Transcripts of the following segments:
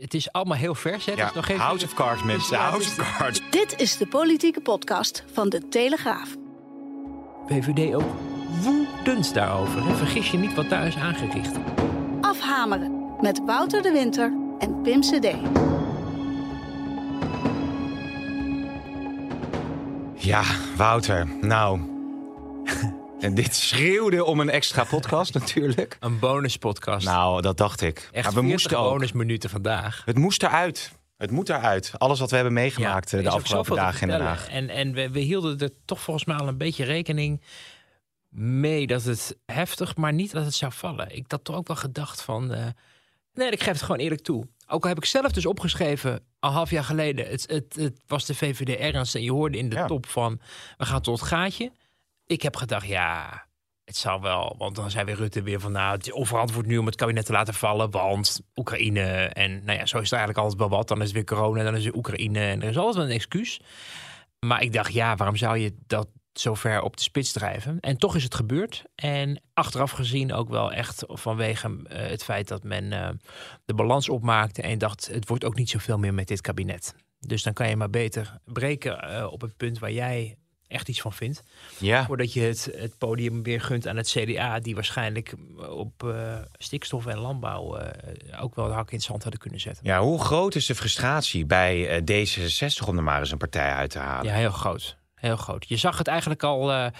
Het is allemaal heel vers. Hè? Ja, Dus nog even- House of Cards, mensen. Ja, House dus- of Cards. Dit is de politieke podcast van de Telegraaf. VVD ook woedend daarover. Hè? Vergis je niet wat daar is aangericht. Afhameren met Wouter de Winter en Pim CD. Ja, Wouter. Nou. En dit schreeuwde om een extra podcast natuurlijk. Een bonuspodcast. Nou, dat dacht ik. Echt maar we moesten bonusminuten vandaag. Het moest eruit. Het moet eruit. Alles wat we hebben meegemaakt eh, de afgelopen dagen in Den. Haag. En, en we, we hielden er toch volgens mij al een beetje rekening mee dat het heftig, maar niet dat het zou vallen. Ik had toch ook wel gedacht van... eh, nee, ik geef het gewoon eerlijk toe. Ook al heb ik zelf dus opgeschreven, een half jaar geleden... het, het, het was de VVD ernst en je hoorde in de Ja. top van... we gaan tot het gaatje. Ik heb gedacht, ja, het zal wel. Want dan zei weer Rutte weer van... nou, het is onverantwoord nu om het kabinet te laten vallen... want Oekraïne en nou ja, zo is het eigenlijk altijd wel wat. Dan is het weer corona, dan is het Oekraïne... en er is altijd wel een excuus. Maar ik dacht, ja, waarom zou je dat zo ver op de spits drijven? En toch is het gebeurd. En achteraf gezien ook wel echt vanwege eh, het feit dat men eh, de balans opmaakte... en dacht, het wordt ook niet zoveel meer met dit kabinet. Dus dan kan je maar beter breken eh, op het punt waar jij echt iets van vindt. Ja. Voordat je het, het podium weer gunt aan het CDA... die waarschijnlijk op eh, stikstof en landbouw... eh, ook wel de hak in het zand hadden kunnen zetten. ja, hoe groot is de frustratie bij eh, D66 om er maar eens een partij uit te halen? Ja, heel groot. Heel groot. Je zag het eigenlijk al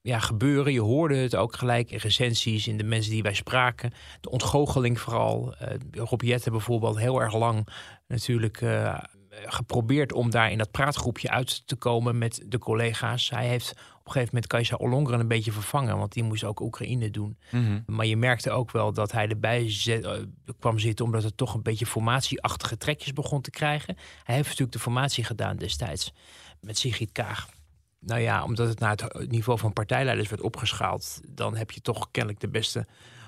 ja, gebeuren. Je hoorde het ook gelijk in recensies, in de mensen die wij spraken. De ontgoocheling vooral. Eh Rob Jetten bijvoorbeeld heel erg lang natuurlijk geprobeerd om daar in dat praatgroepje uit te komen met de collega's. Hij heeft op een gegeven moment Kajsa Ollongren een beetje vervangen, want die moest ook Oekraïne doen. Mhm. Maar je merkte ook wel dat hij erbij zet- eh, kwam zitten omdat het toch een beetje formatieachtige trekjes begon te krijgen. Hij heeft natuurlijk de formatie gedaan destijds met Sigrid Kaag. Nou ja, omdat het naar het niveau van partijleiders werd opgeschaald, dan heb je toch kennelijk de beste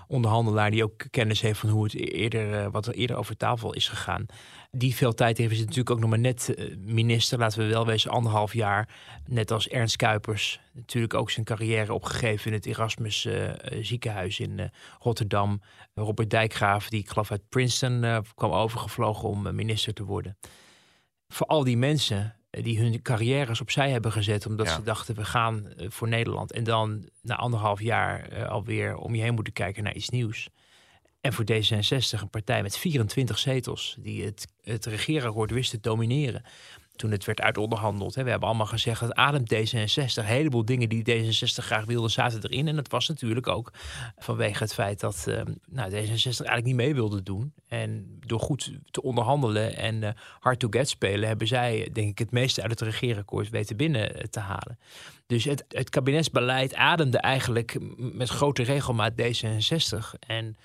onderhandelaar die ook kennis heeft van hoe het eerder, eh, wat er eerder over tafel is gegaan. Die veel tijd heeft, is natuurlijk ook nog maar net eh, minister, laten we wel wezen, anderhalf jaar. Net als Ernst Kuipers, natuurlijk ook zijn carrière opgegeven in het Erasmus eh, eh, ziekenhuis in Rotterdam. Robert Dijkgraaf, die ik geloof uit Princeton kwam overgevlogen om minister te worden. Voor al die mensen die hun carrières opzij hebben gezet omdat Ja. ze dachten we gaan voor Nederland en dan na anderhalf jaar alweer om je heen moeten kijken naar iets nieuws. En voor D66 een partij met 24 zetels die het, het regeerakkoord wist te domineren. Toen het werd uitonderhandeld. We hebben allemaal gezegd dat ademt D66. Een heleboel dingen die D66 graag wilde zaten erin. En dat was natuurlijk ook vanwege het feit dat eh, nou, D66 eigenlijk niet mee wilde doen. En door goed te onderhandelen en eh, hard to get spelen... hebben zij denk ik het meeste uit het regeerakkoord weten binnen eh, te halen. Dus het, het kabinetsbeleid ademde eigenlijk met grote regelmaat D66. En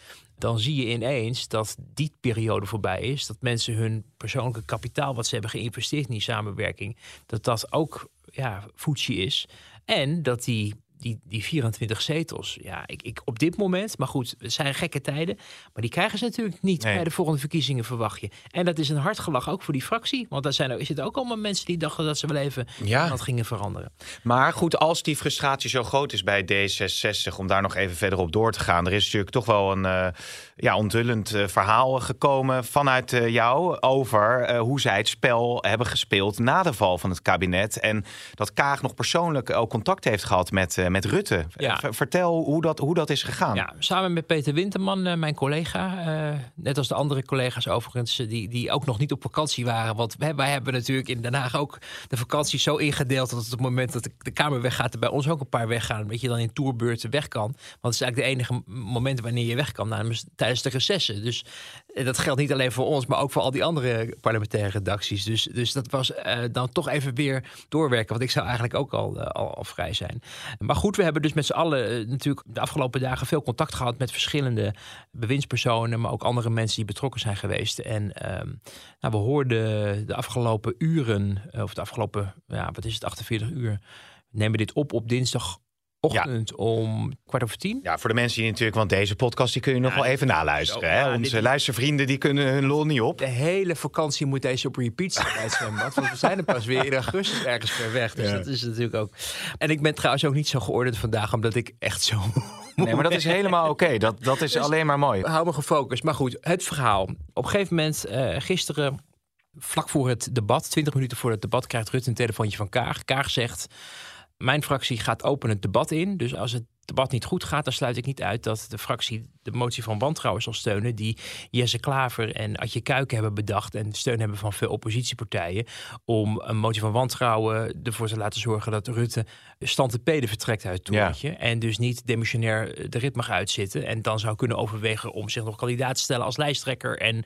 dan zie je ineens dat die periode voorbij is. Dat mensen hun persoonlijke kapitaal, wat ze hebben geïnvesteerd in die samenwerking, dat dat ook ja, voetje is. En dat die, die, die 24 zetels, ja, ik, ik, op dit moment, maar goed, het zijn gekke tijden, maar die krijgen ze natuurlijk niet Nee. bij de volgende verkiezingen, verwacht je. En dat is een hard gelach ook voor die fractie, want daar zijn er, is het ook allemaal mensen die dachten dat ze wel even Ja. wat gingen veranderen. Maar goed, als die frustratie zo groot is bij D66, om daar nog even verder op door te gaan. Er is natuurlijk toch wel een eh, ja, onthullend eh, verhaal gekomen vanuit eh, jou over hoe zij het spel hebben gespeeld na de val van het kabinet. En dat Kaag nog persoonlijk ook contact heeft gehad met, met Rutte. Ja. Vertel hoe dat, hoe dat is gegaan. Ja, samen met Peter Winterman, eh, mijn collega. eh, net als de andere collega's overigens, eh, die, die ook nog niet op vakantie waren. Want wij, wij hebben natuurlijk in Den Haag ook de vakantie zo ingedeeld... dat op het moment dat de, de Kamer weggaat, er bij ons ook een paar weggaan. Dat je dan in tourbeurten weg kan. Want het is eigenlijk de enige moment wanneer je weg kan, namens tijdens de recessen. Dus eh, dat geldt niet alleen voor ons, maar ook voor al die andere parlementaire redacties. Dus, dus dat was eh, dan toch even weer doorwerken. Want ik zou eigenlijk ook al, eh, al, al vrij zijn. Maar goed. we hebben dus met z'n allen eh, natuurlijk de afgelopen dagen veel contact gehad met verschillende bewindspersonen, maar ook andere mensen die betrokken zijn geweest. En ehm, nou, we hoorden de afgelopen uren, of de afgelopen, ja, wat is het, 48 uur, we nemen dit op op dinsdag ochtend om kwart over tien. Ja, voor de mensen die natuurlijk, want deze podcast die kun je nog Ja, wel even naluisteren. zo, hè? ja, Onze dit- luistervrienden die kunnen hun lol niet op. De hele vakantie moet deze op repeat staan bij het zwembad. Want we zijn er pas weer in augustus ergens ver weg. Dus dat is natuurlijk ook. En ik ben trouwens ook niet zo geordend vandaag, omdat ik echt zo. Nee, maar dat is helemaal oké. Dat, dat is Dus- alleen maar mooi. Hou me gefocust. Maar goed, het verhaal. Op een gegeven moment, eh, gisteren, vlak voor het debat, 20 minuten voor het debat, krijgt Rutte een telefoontje van Kaag. Kaag zegt: Mijn fractie gaat open het debat in. Dus als het debat niet goed gaat, dan sluit ik niet uit dat de fractie de motie van wantrouwen zal steunen. Die Jesse Klaver en Adje Kuiken hebben bedacht. En steun hebben van veel oppositiepartijen. Om een motie van wantrouwen ervoor te laten zorgen dat Rutte stand te peden vertrekt uit het Ja. torentje. En dus niet demissionair de rit mag uitzitten. En dan zou kunnen overwegen om zich nog kandidaat te stellen als lijsttrekker. En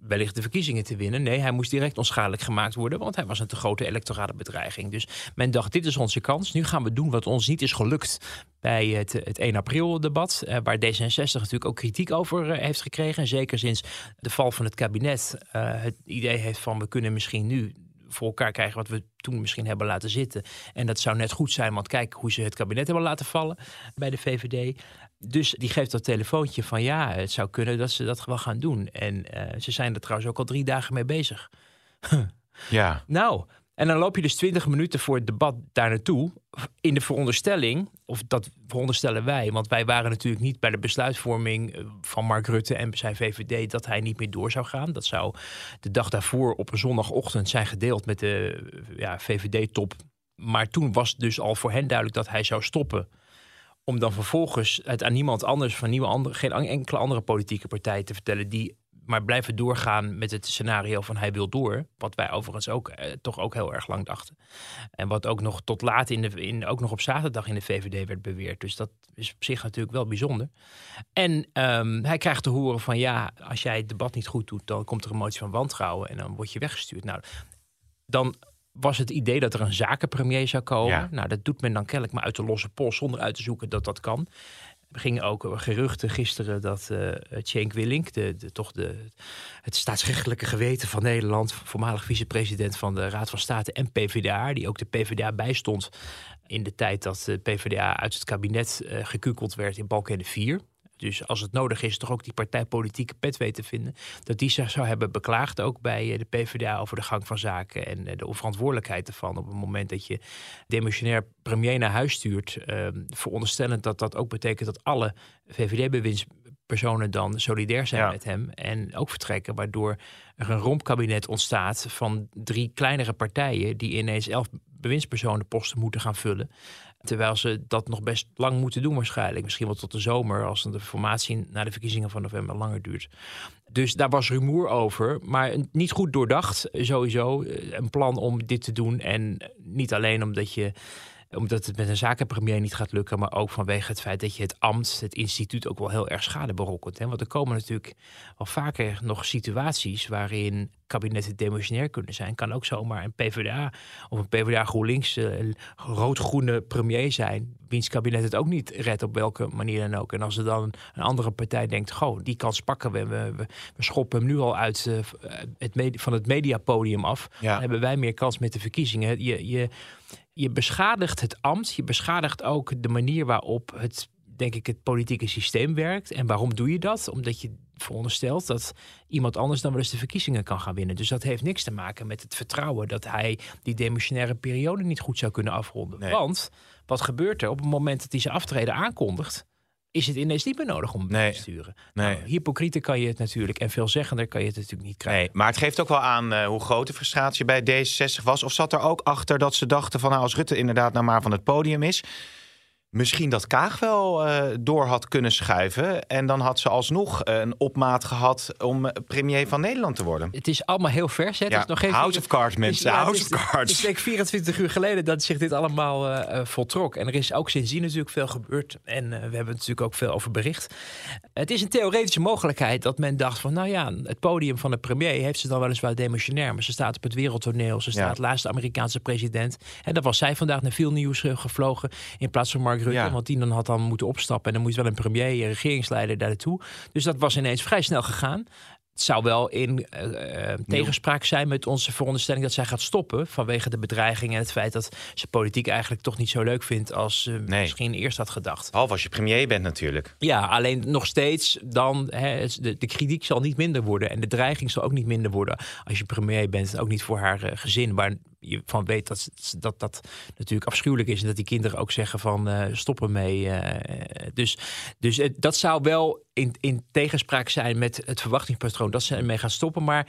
wellicht de verkiezingen te winnen. Nee, hij moest direct onschadelijk gemaakt worden. Want hij was een te grote electorale bedreiging. Dus men dacht, dit is onze kans. Nu gaan we doen wat ons niet is gelukt bij het, het 1 april debat. eh, waar D66 natuurlijk ook kritiek over eh, heeft gekregen. En zeker sinds de val van het kabinet eh, het idee heeft van we kunnen misschien nu voor elkaar krijgen wat we toen misschien hebben laten zitten. En dat zou net goed zijn, want kijk hoe ze het kabinet hebben laten vallen bij de VVD. Dus die geeft dat telefoontje van ja, het zou kunnen dat ze dat wel gaan doen. En eh, ze zijn er trouwens ook al drie dagen mee bezig. Ja. Nou, en dan loop je dus 20 minuten voor het debat daar naartoe. In de veronderstelling, of dat veronderstellen wij, want wij waren natuurlijk niet bij de besluitvorming eh, van Mark Rutte en zijn VVD dat hij niet meer door zou gaan. Dat zou de dag daarvoor op een zondagochtend zijn gedeeld met de ja, VVD-top. Maar toen was dus al voor hen duidelijk dat hij zou stoppen. Om dan vervolgens het aan niemand anders, van nieuwe andere, geen enkele andere politieke partij te vertellen die maar blijven doorgaan met het scenario van hij wil door. Wat wij overigens ook eh, toch ook heel erg lang dachten. En wat ook nog tot laat in de in, ook nog op zaterdag in de VVD werd beweerd. Dus dat is op zich natuurlijk wel bijzonder. En ehm, hij krijgt te horen van ja, als jij het debat niet goed doet, dan komt er een motie van wantrouwen en dan word je weggestuurd. Nou, dan was het idee dat er een zakenpremier zou komen. Ja. Nou, dat doet men dan kennelijk maar uit de losse pols zonder uit te zoeken dat dat kan. Er gingen ook geruchten gisteren dat eh Cenk Willink, de, de, toch de, het staatsrechtelijke geweten van Nederland, voormalig vicepresident van de Raad van State en PvdA, die ook de PvdA bijstond in de tijd dat de PvdA uit het kabinet eh gekukeld werd in Balkenende 4. Dus als het nodig is, toch ook die partijpolitieke pet weten te vinden. Dat die zich zou hebben beklaagd ook bij eh, de PvdA over de gang van zaken en eh, de onverantwoordelijkheid ervan. Op het moment dat je demissionair premier naar huis stuurt. eh, veronderstellend dat dat ook betekent dat alle VVD-bewindspersonen dan solidair zijn Ja. met hem. En ook vertrekken, waardoor er een rompkabinet ontstaat van drie kleinere partijen die ineens elf bewindspersonenposten moeten gaan vullen. Terwijl ze dat nog best lang moeten doen waarschijnlijk. Misschien wel tot de zomer, als de formatie na de verkiezingen van november langer duurt. Dus daar was rumoer over, maar niet goed doordacht sowieso. eh, Een plan om dit te doen en niet alleen omdat je omdat het met een zakenpremier niet gaat lukken, maar ook vanwege het feit dat je het ambt, het instituut ook wel heel erg schade berokkent. Hè? Want er komen natuurlijk wel vaker nog situaties waarin kabinetten demissionair kunnen zijn. Kan ook zomaar een PvdA of een PvdA GroenLinks eh, rood-groene premier zijn, wiens kabinet het ook niet redt op welke manier dan ook. En als er dan een andere partij denkt, goh, die kans pakken we, we, we, we schoppen hem nu al uit eh, het med- van het mediapodium af, Ja. dan hebben wij meer kans met de verkiezingen. Je, je, je beschadigt het ambt, je beschadigt ook de manier waarop het, denk ik, het politieke systeem werkt. En waarom doe je dat? Omdat je veronderstelt dat iemand anders dan wel eens de verkiezingen kan gaan winnen. Dus dat heeft niks te maken met het vertrouwen dat hij die demissionaire periode niet goed zou kunnen afronden. Nee. Want wat gebeurt er op het moment dat hij zijn aftreden aankondigt? Is het ineens niet meer nodig om Nee. te sturen? Nee. Nou, hypocriete kan je het natuurlijk en veelzeggender kan je het natuurlijk niet krijgen. Nee, maar het geeft ook wel aan eh, hoe groot de frustratie bij D66 was. Of zat er ook achter dat ze dachten van nou, als Rutte inderdaad nou maar van het podium is... Misschien dat Kaag wel eh, door had kunnen schuiven. En dan had ze alsnog een opmaat gehad om eh, premier van Nederland te worden. Het is allemaal heel vers. Hè? Het Ja, is nog geen House of Cards, mensen. ja, House is- of Cards. is denk ik 24 uur geleden dat zich dit allemaal eh, voltrok. En er is ook sindsdien natuurlijk veel gebeurd. En we hebben natuurlijk ook veel over bericht. Het is een theoretische mogelijkheid dat men dacht van... nou ja, het podium van de premier heeft ze dan weliswaar demissionair... maar ze staat op het wereldtoneel. Ze staat Ja. laatste Amerikaanse president. En dat was zij vandaag naar veel nieuws gevlogen... in plaats van Mark Mark Rutte. Want die dan had dan moeten opstappen. En dan moest wel een premier, een regeringsleider daar naartoe. Dus dat was ineens vrij snel gegaan. Het zou wel in uh, tegenspraak zijn met onze veronderstelling dat zij gaat stoppen. Vanwege de bedreiging en het feit dat ze politiek eigenlijk toch niet zo leuk vindt als ze nee. misschien eerst had gedacht. Behalve als je premier bent natuurlijk. Ja, alleen nog steeds dan, hè, de, de kritiek zal niet minder worden. En de dreiging zal ook niet minder worden als je premier bent. Ook niet voor haar gezin, waar je van weet dat, dat dat natuurlijk afschuwelijk is. En dat die kinderen ook zeggen van uh, stoppen mee. Uh, dus dus dat zou wel in, in tegenspraak zijn met het verwachtingspatroon dat ze ermee gaan stoppen. Maar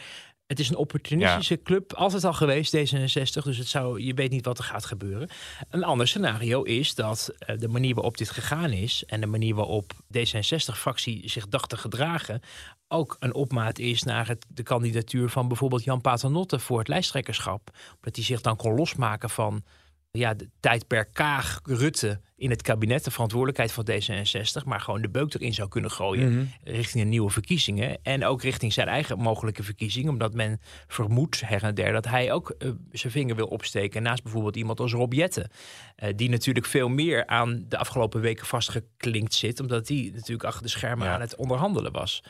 het is een opportunistische club, altijd al geweest, D66. Dus het zou, je weet niet wat er gaat gebeuren. Een ander scenario is dat uh, de manier waarop dit gegaan is... en de manier waarop D66-fractie zich dacht te gedragen... ook een opmaat is naar het, de kandidatuur van bijvoorbeeld Jan Paternotte... voor het lijsttrekkerschap. Dat hij zich dan kon losmaken van ja, de tijd per Kaag, Rutte in het kabinet, de verantwoordelijkheid van D66, maar gewoon de beuk erin zou kunnen gooien mhm. richting een nieuwe verkiezingen. En ook richting zijn eigen mogelijke verkiezingen, omdat men vermoedt her en der dat hij ook uh, zijn vinger wil opsteken. Naast bijvoorbeeld iemand als Rob Jetten, uh, die natuurlijk veel meer aan de afgelopen weken vastgeklinkt zit, omdat hij natuurlijk achter de schermen aan het onderhandelen was.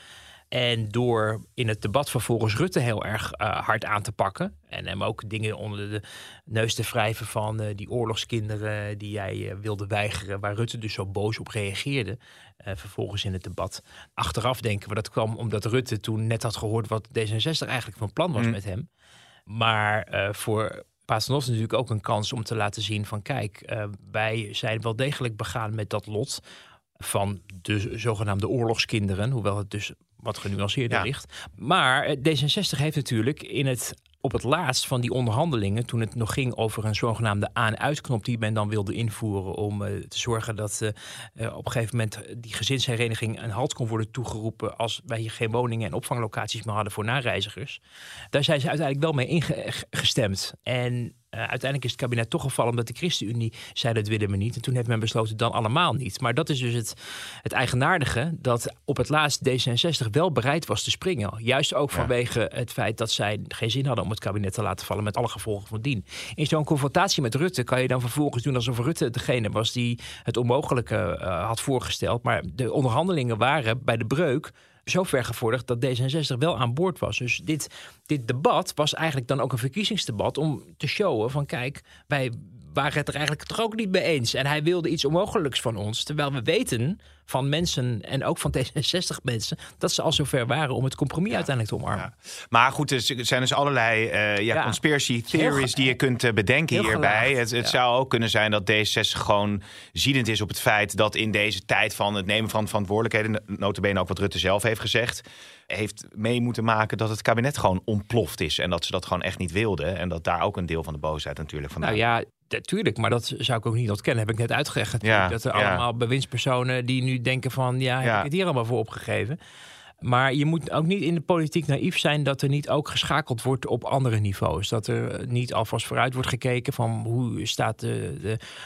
En door in het debat vervolgens Rutte heel erg uh, hard aan te pakken. En hem ook dingen onder de neus te wrijven van uh, die oorlogskinderen die jij uh, wilde weigeren. Waar Rutte dus zo boos op reageerde. vervolgens in het debat. Achteraf denken we dat kwam omdat Rutte toen net had gehoord wat D66 eigenlijk van plan was mm. met hem. Maar voor Paternotte natuurlijk ook een kans om te laten zien van kijk, wij zijn wel degelijk begaan met dat lot van de zogenaamde oorlogskinderen. Hoewel het dus wat genuanceerder ligt. Maar eh, D66 heeft natuurlijk in het op het laatst van die onderhandelingen, toen het nog ging over een zogenaamde aan-uitknop die men dan wilde invoeren om uh, te zorgen dat uh, op een gegeven moment die gezinshereniging een halt kon worden toegeroepen als wij hier geen woningen en opvanglocaties meer hadden voor nareizigers. Daar zijn ze uiteindelijk wel mee ingestemd. En uh, uiteindelijk is het kabinet toch gevallen omdat de ChristenUnie zei dat willen we niet. En toen heeft men besloten dan allemaal niet. Maar dat is dus het, het eigenaardige dat op het laatst D66 wel bereid was te springen. Juist ook vanwege het feit dat zij geen zin hadden om het kabinet te laten vallen met alle gevolgen van dien. In zo'n confrontatie met Rutte kan je dan vervolgens doen alsof Rutte degene was die het onmogelijke uh, had voorgesteld. Maar de onderhandelingen waren bij de breuk zo ver gevorderd dat D66 wel aan boord was. Dus dit, dit debat was eigenlijk dan ook een verkiezingsdebat om te showen van kijk, wij waren het er eigenlijk toch ook niet mee eens. En hij wilde iets onmogelijks van ons. Terwijl we weten van mensen en ook van D66 mensen dat ze al zover waren om het compromis uiteindelijk te omarmen. Maar goed, er zijn dus allerlei uh, ja, conspiracy theories die je kunt uh, bedenken hierbij. Het, het zou ook kunnen zijn dat D66 gewoon ziedend is op het feit dat in deze tijd van het nemen van verantwoordelijkheden, notabene ook wat Rutte zelf heeft gezegd, heeft mee moeten maken dat het kabinet gewoon ontploft is. En dat ze dat gewoon echt niet wilden. En dat daar ook een deel van de boosheid natuurlijk van. Nou ja, Tuurlijk, maar dat zou ik ook niet ontkennen. Heb ik net uitgelegd. Ja, dat er allemaal bewindspersonen die nu denken van... ja, heb ik het hier allemaal voor opgegeven. Maar je moet ook niet in de politiek naïef zijn dat er niet ook geschakeld wordt op andere niveaus. Dat er niet alvast vooruit wordt gekeken van hoe staat de,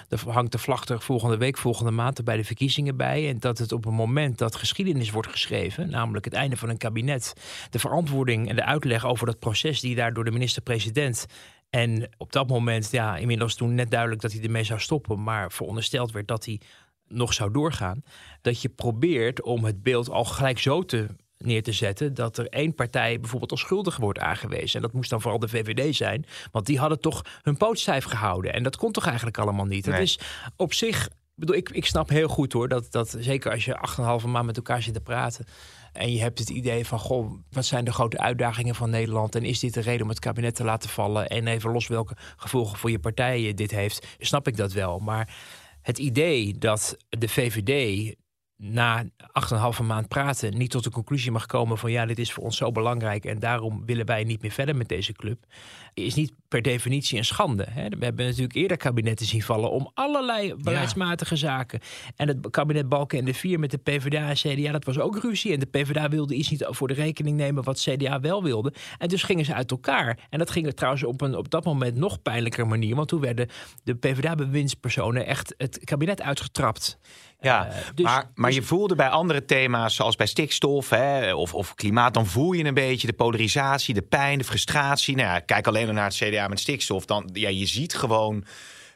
de, hangt de vlag er volgende week, volgende maand bij de verkiezingen bij. En dat het op een moment dat geschiedenis wordt geschreven, namelijk het einde van een kabinet, de verantwoording en de uitleg over dat proces die daar door de minister-president en op dat moment, ja, inmiddels toen net duidelijk dat hij ermee zou stoppen, maar verondersteld werd dat hij nog zou doorgaan. Dat je probeert om het beeld al gelijk zo te neer te zetten dat er één partij bijvoorbeeld als schuldig wordt aangewezen. En dat moest dan vooral de VVD zijn, want die hadden toch hun poot stijf gehouden. En dat kon toch eigenlijk allemaal niet. Het is op zich, bedoel, ik, ik snap heel goed hoor, dat, dat zeker als je acht en een halve maand met elkaar zit te praten. En je hebt het idee van, goh, wat zijn de grote uitdagingen van Nederland? En is dit de reden om het kabinet te laten vallen? En even los welke gevolgen voor je partij dit heeft, snap ik dat wel. Maar het idee dat de VVD na acht en een halve maand praten niet tot de conclusie mag komen van ja, dit is voor ons zo belangrijk en daarom willen wij niet meer verder met deze club, is niet per definitie een schande. Hè? We hebben natuurlijk eerder kabinetten zien vallen om allerlei beleidsmatige zaken. En het kabinet Balken en de Vier met de PvdA en CDA, dat was ook ruzie. En de PvdA wilde iets niet voor de rekening nemen wat CDA wel wilde. En dus gingen ze uit elkaar. En dat ging er trouwens op een op dat moment nog pijnlijker manier, want toen werden de PvdA-bewindspersonen echt het kabinet uitgetrapt. Ja, uh, dus, maar, maar je dus- voelde bij andere thema's, zoals bij stikstof hè, of, of klimaat, dan voel je een beetje de polarisatie, de pijn, de frustratie. Nou ja, kijk alleen naar het CDA met stikstof. Dan, ja, je ziet gewoon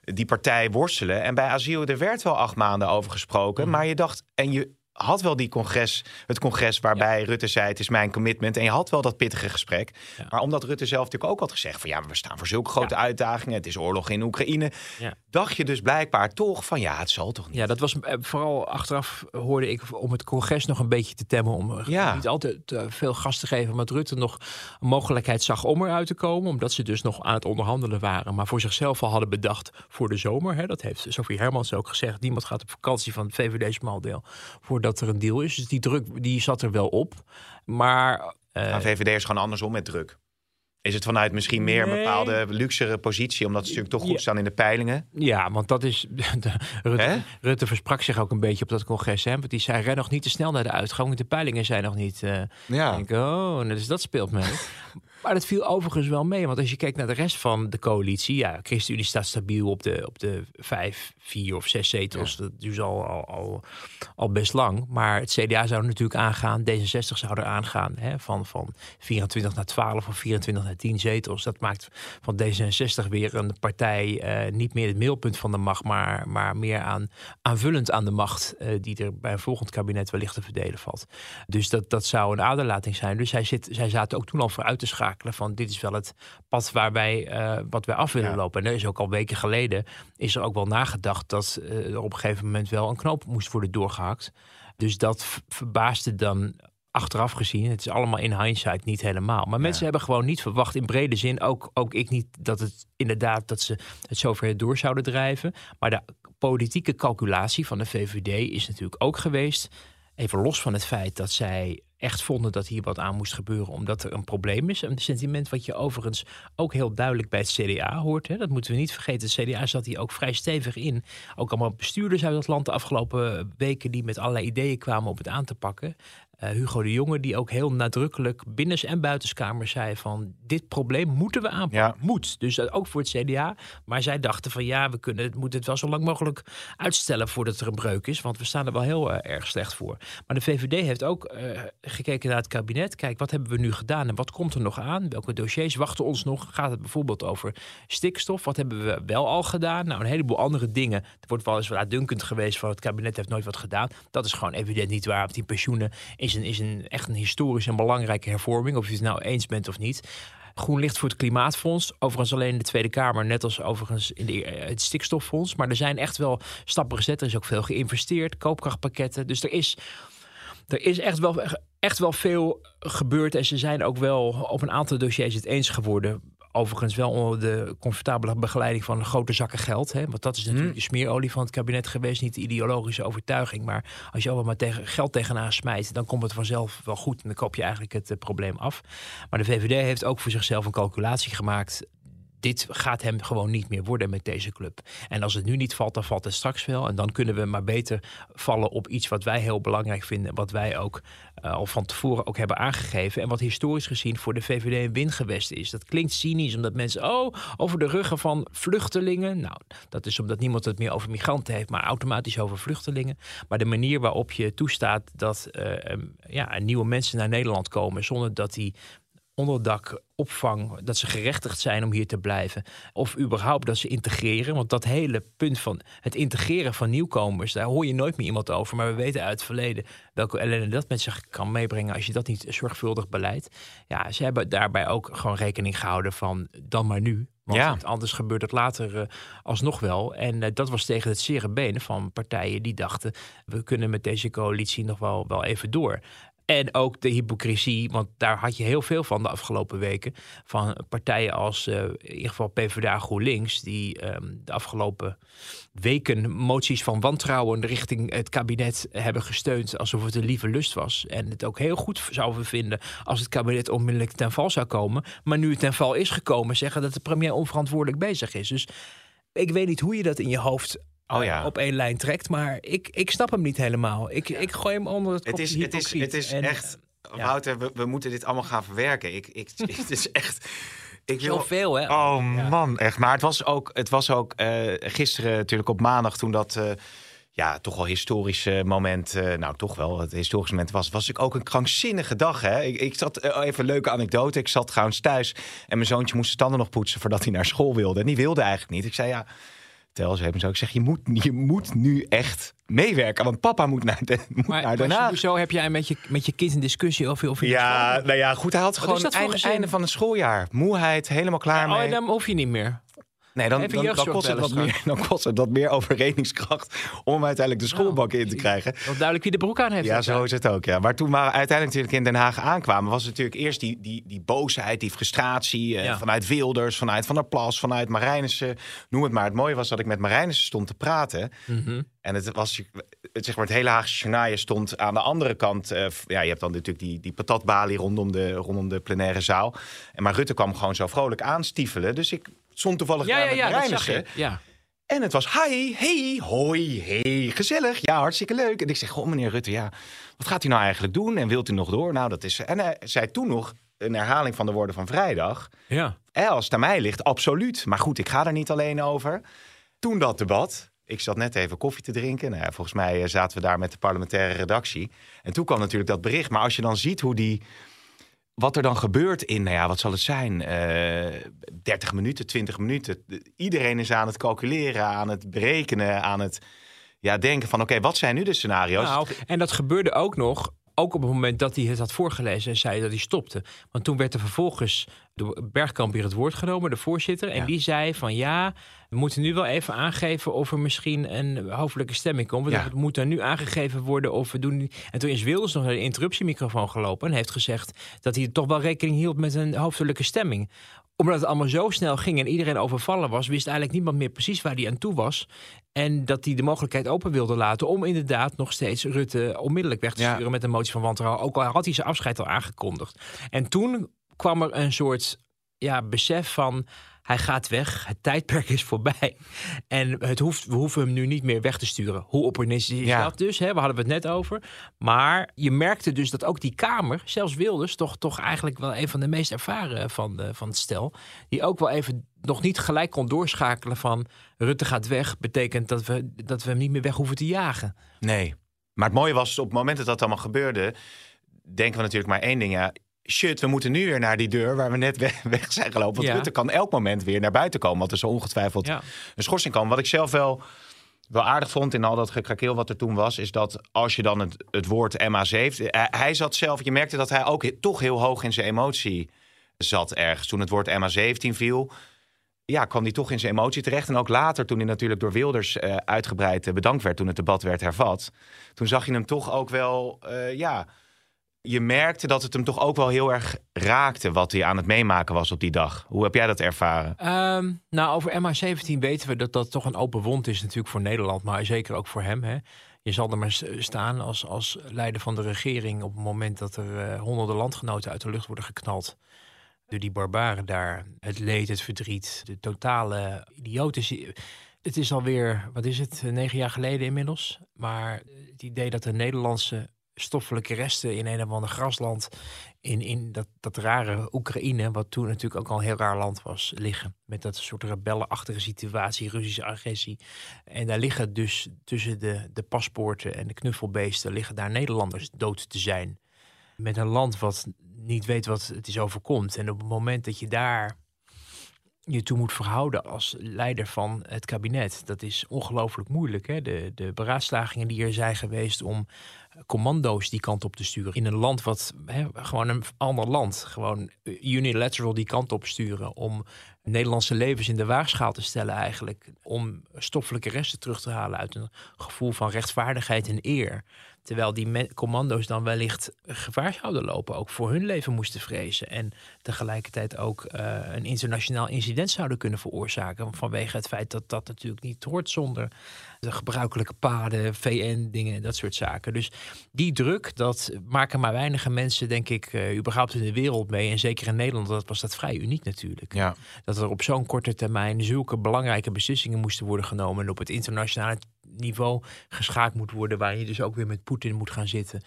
die partij worstelen. En bij asiel, er werd wel acht maanden over gesproken. Mhm. Maar je dacht, en je had wel die congres, het congres waarbij Rutte zei: Het is mijn commitment. En je had wel dat pittige gesprek. Ja. Maar omdat Rutte zelf natuurlijk ook had gezegd: van ja, we staan voor zulke grote Ja. uitdagingen. Het is oorlog in Oekraïne. Dacht je dus blijkbaar toch van ja, het zal toch niet. Ja, dat was eh, vooral achteraf hoorde ik om het congres nog een beetje te temmen. Om eh, Ja. niet altijd eh, veel gas te geven. Omdat Rutte nog een mogelijkheid zag om eruit te komen. Omdat ze dus nog aan het onderhandelen waren. Maar voor zichzelf al hadden bedacht voor de zomer. Hè, dat heeft Sofie Hermans ook gezegd. Niemand gaat op vakantie van het VVD-smaldeel. Voordat er een deal is. Dus die druk die zat er wel op. Maar. eh, Maar VVD is gewoon andersom met druk. Is het vanuit misschien meer een bepaalde luxere positie, omdat ze natuurlijk toch goed Ja. staan in de peilingen? Ja, want dat is. de- Rutte, versprak zich ook een beetje op dat congres. Hè? Want die zei: ren nog niet te snel naar de uitgang. De peilingen zijn nog niet. eh, Ja. Ik denk, oh, dus dat speelt mee. maar dat viel overigens wel mee. Want als je kijkt naar de rest van de coalitie. Ja, ChristenUnie staat stabiel op de, op de vijf, vier of zes zetels. Dat al, al, al, al best lang. Maar het CDA zou natuurlijk aangaan. D66 zou er aangaan. Hè? Van, van 24 naar 12 of 24 naar 10 zetels. Dat maakt van D66 weer een partij. eh, niet meer het middelpunt van de macht. Maar, maar meer aan, aanvullend aan de macht. eh, die er bij een volgend kabinet wellicht te verdelen valt. Dus dat, dat zou een aderlating zijn. Dus zij, zit, zij zaten ook toen al vooruit te schakelen van dit is wel het pad waar wij, eh, wat wij af willen Ja. lopen. En er is ook al weken geleden is er ook wel nagedacht dat eh, er op een gegeven moment wel een knoop moest worden doorgehakt. Dus dat verbaasde dan achteraf gezien. Het is allemaal in hindsight niet helemaal. Maar mensen hebben gewoon niet verwacht in brede zin, ook, ook ik niet, dat het inderdaad dat ze het zover door zouden drijven. Maar de politieke calculatie van de VVD is natuurlijk ook geweest. Even los van het feit dat zij echt vonden dat hier wat aan moest gebeuren, omdat er een probleem is. Een sentiment wat je overigens ook heel duidelijk bij het CDA hoort. Hè. Dat moeten we niet vergeten. Het CDA zat hier ook vrij stevig in. Ook allemaal bestuurders uit het land de afgelopen weken die met allerlei ideeën kwamen om het aan te pakken. Eh, Hugo de Jonge, die ook heel nadrukkelijk binnens- en buitenskamer zei van dit probleem moeten we aanpakken. Ja. Moet. Dus dat ook voor het CDA. Maar zij dachten van ja, we kunnen het, moeten het wel zo lang mogelijk uitstellen voordat er een breuk is. Want we staan er wel heel eh, erg slecht voor. Maar de VVD heeft ook eh, gekeken naar het kabinet. Kijk, wat hebben we nu gedaan en wat komt er nog aan? Welke dossiers wachten ons nog? Gaat het bijvoorbeeld over stikstof? Wat hebben we wel al gedaan? Nou, een heleboel andere dingen. Er wordt wel eens wel uitdunkend geweest van het kabinet heeft nooit wat gedaan. Dat is gewoon evident niet waar. Want die pensioenen is een, is een echt een historische en belangrijke hervorming. Of je het nou eens bent of niet. Groen licht voor het Klimaatfonds. Overigens alleen in de Tweede Kamer, net als overigens in de, eh, het stikstoffonds. Maar er zijn echt wel stappen gezet. Er is ook veel geïnvesteerd, koopkrachtpakketten. Dus er is, er is echt, wel, echt wel veel gebeurd. En ze zijn ook wel op een aantal dossiers het eens geworden. Overigens wel onder de comfortabele begeleiding van grote zakken geld. Hè? Want dat is natuurlijk de smeerolie van het kabinet geweest. Niet de ideologische overtuiging. Maar als je allemaal maar tegen, geld tegenaan smijt... dan komt het vanzelf wel goed. En dan koop je eigenlijk het eh, probleem af. Maar de VVD heeft ook voor zichzelf een calculatie gemaakt dit gaat hem gewoon niet meer worden met deze club. En als het nu niet valt, dan valt het straks wel. En dan kunnen we maar beter vallen op iets wat wij heel belangrijk vinden. Wat wij ook uh, al van tevoren ook hebben aangegeven. En wat historisch gezien voor de VVD een wingewest is. Dat klinkt cynisch, omdat mensen, oh, over de ruggen van vluchtelingen. Nou, dat is omdat niemand het meer over migranten heeft, maar automatisch over vluchtelingen. Maar de manier waarop je toestaat dat uh, um, ja, nieuwe mensen naar Nederland komen zonder dat die onderdak, opvang, dat ze gerechtigd zijn om hier te blijven. Of überhaupt dat ze integreren. Want dat hele punt van het integreren van nieuwkomers, daar hoor je nooit meer iemand over. Maar we weten uit het verleden welke ellende dat met zich kan meebrengen als je dat niet zorgvuldig beleidt. Ja, ze hebben daarbij ook gewoon rekening gehouden van dan maar nu. Want Ja. anders gebeurt het later uh, alsnog wel. En uh, dat was tegen het zere been van partijen die dachten... we kunnen met deze coalitie nog wel, wel even door. En ook de hypocrisie, want daar had je heel veel van de afgelopen weken. Van partijen als uh, in ieder geval PvdA GroenLinks, die um, de afgelopen weken moties van wantrouwen richting het kabinet hebben gesteund. alsof het een lieve lust was. En het ook heel goed zouden vinden als het kabinet onmiddellijk ten val zou komen. Maar nu het ten val is gekomen, zeggen dat de premier onverantwoordelijk bezig is. Dus ik weet niet hoe je dat in je hoofd Oh ja. op één lijn trekt. Maar ik, ik snap hem niet helemaal. Ik, ik gooi hem onder het Het is, het is, het is en, echt... Ja. Wouter, we, we, moeten dit allemaal gaan verwerken. Ik, ik, het is echt... Ik wil... Zoveel, hè? Oh ja. man, echt. Maar het was ook, het was ook uh, gisteren natuurlijk op maandag toen dat... Uh, ja, toch wel historische moment. Uh, nou, toch wel. Het historische moment was, was ik ook een krankzinnige dag. Hè? Ik, ik zat uh, even een leuke anekdote. Ik zat trouwens thuis en mijn zoontje moest de tanden nog poetsen voordat hij naar school wilde. En die wilde eigenlijk niet. Ik zei ja. Tels hebben. Zo. Ik zeg, je moet, je moet nu echt meewerken. Want papa moet naar, de, moet Maar, naar maar Den Haag. sowieso heb jij met je, met je kind een discussie over of je Ja, nou ja, goed. Hij had is gewoon het einde, van het schooljaar. Moeheid, helemaal klaar Oh, mee. dan hoef je niet meer. Nee, dan, dan, kost het wat meer, dan kost het wat meer overredingskracht om hem uiteindelijk de schoolbak in te krijgen. Wel duidelijk wie de broek aan heeft. Ja, zo is het ook. Ja. Maar toen we uiteindelijk natuurlijk in Den Haag aankwamen, was het natuurlijk eerst die, die, die boosheid, die frustratie eh, Ja. vanuit Wilders, vanuit Van der Plas, vanuit Marijnissen, noem het maar. Het mooie was dat ik met Marijnissen stond te praten. Mhm. En het was, het, zeg maar, het hele Haagse journaal stond aan de andere kant. eh, ja, je hebt dan natuurlijk die, die patatbalie rondom de, rondom de plenaire zaal. En maar Rutte kwam gewoon zo vrolijk aanstiefelen. Dus ik stond toevallig Ja, daar ja, met ja. En het was hi, hey, hoi, hey, gezellig. Ja, hartstikke leuk. En ik zeg, goh, meneer Rutte, ja, wat gaat u nou eigenlijk doen? En wilt u nog door? Nou, dat is... En hij zei toen nog, een herhaling van de woorden van vrijdag. ja. Als het aan mij ligt, absoluut. Maar goed, ik ga er niet alleen over. Toen dat debat. Ik zat net even koffie te drinken. Nou ja, volgens mij eh, zaten we daar met de parlementaire redactie. En toen kwam natuurlijk dat bericht. Maar als je dan ziet hoe die... Wat er dan gebeurt in, nou ja, wat zal het zijn? eh 30 minuten, 20 minuten. Iedereen is aan het calculeren, aan het berekenen, aan het ja, denken van... oké, wat zijn nu de scenario's? Nou, en dat gebeurde ook nog. Ook op het moment dat hij het had voorgelezen en zei dat hij stopte. Want toen werd er vervolgens door Bergkamp weer het woord genomen, de voorzitter. En Ja. die zei van ja, we moeten nu wel even aangeven of er misschien een hoofdelijke stemming komt. Want Ja. Het moet dan nu aangegeven worden of we doen. En toen is Wilders nog naar de interruptiemicrofoon gelopen en heeft gezegd dat hij toch wel rekening hield met een hoofdelijke stemming omdat het allemaal zo snel ging en iedereen overvallen was, wist eigenlijk niemand meer precies waar hij aan toe was. En dat hij de mogelijkheid open wilde laten om inderdaad nog steeds Rutte onmiddellijk weg te Ja. sturen met een motie van wantrouwen. Ook al had hij zijn afscheid al aangekondigd. En toen kwam er een soort ja, besef van hij gaat weg, het tijdperk is voorbij. En het hoeft, we hoeven hem nu niet meer weg te sturen. Hoe opportunistisch is Ja. dat dus? Hè? We hadden het net over. Maar je merkte dus dat ook die Kamer, zelfs Wilders, toch, toch eigenlijk wel een van de meest ervaren van, de, van het stel, die ook wel even nog niet gelijk kon doorschakelen van Rutte gaat weg, betekent dat we, dat we hem niet meer weg hoeven te jagen. Nee. Maar het mooie was, op het moment dat dat allemaal gebeurde... denken we natuurlijk maar één ding. Ja, shit, we moeten nu weer naar die deur waar we net weg, weg zijn gelopen. Want Ja. Rutte kan elk moment weer naar buiten komen. Want er zal ongetwijfeld Ja. een schorsing komen. Wat ik zelf wel, wel aardig vond in al dat gekrakeel wat er toen was... is dat als je dan het, het woord MA7... Hij, hij zat zelf, je merkte dat hij ook he- toch heel hoog in zijn emotie zat ergens. Toen het woord MA17 viel... Ja, kwam hij toch in zijn emotie terecht. En ook later, toen hij natuurlijk door Wilders eh, uitgebreid eh, bedankt werd... toen het debat werd hervat... toen zag je hem toch ook wel... eh, ja, je merkte dat het hem toch ook wel heel erg raakte... wat hij aan het meemaken was op die dag. Hoe heb jij dat ervaren? Ehm, nou, over MH17 weten we dat dat toch een open wond is natuurlijk voor Nederland, maar zeker ook voor hem. Hè. Je zal er maar staan als, als leider van de regering op het moment dat er eh, honderden landgenoten uit de lucht worden geknald. Door die barbaren daar. Het leed, het verdriet, de totale idiotische... Het is alweer, wat is het, eh, negen jaar geleden inmiddels. Maar het idee dat de Nederlandse stoffelijke resten in een of ander grasland in, in dat, dat rare Oekraïne, wat toen natuurlijk ook al een heel raar land was, liggen. Met dat soort rebellenachtige situatie, Russische agressie. En daar liggen dus tussen de, de paspoorten en de knuffelbeesten, liggen daar Nederlanders dood te zijn. Met een land wat niet weet wat het is overkomt. En op het moment dat je daar je toe moet verhouden als leider van het kabinet. Dat is ongelooflijk moeilijk. Hè? De, de beraadslagingen die er zijn geweest om commando's die kant op te sturen. In een land wat hè, gewoon een ander land, gewoon unilateral die kant op sturen. Om Nederlandse levens in de waagschaal te stellen, eigenlijk. Om stoffelijke resten terug te halen uit een gevoel van rechtvaardigheid en eer. Terwijl die commando's dan wellicht gevaar zouden lopen, ook voor hun leven moesten vrezen. En tegelijkertijd ook eh, een internationaal incident zouden kunnen veroorzaken. Vanwege het feit dat dat natuurlijk niet hoort zonder de gebruikelijke paden, VN-dingen, dat soort zaken. Dus die druk, dat maken maar weinige mensen, denk ik, eh, überhaupt in de wereld mee. En zeker in Nederland dat was dat vrij uniek natuurlijk. Ja. Dat er op zo'n korte termijn zulke belangrijke beslissingen moesten worden genomen. En op het internationale niveau geschaakt moet worden. Waar je dus ook weer met Poetin moet gaan zitten.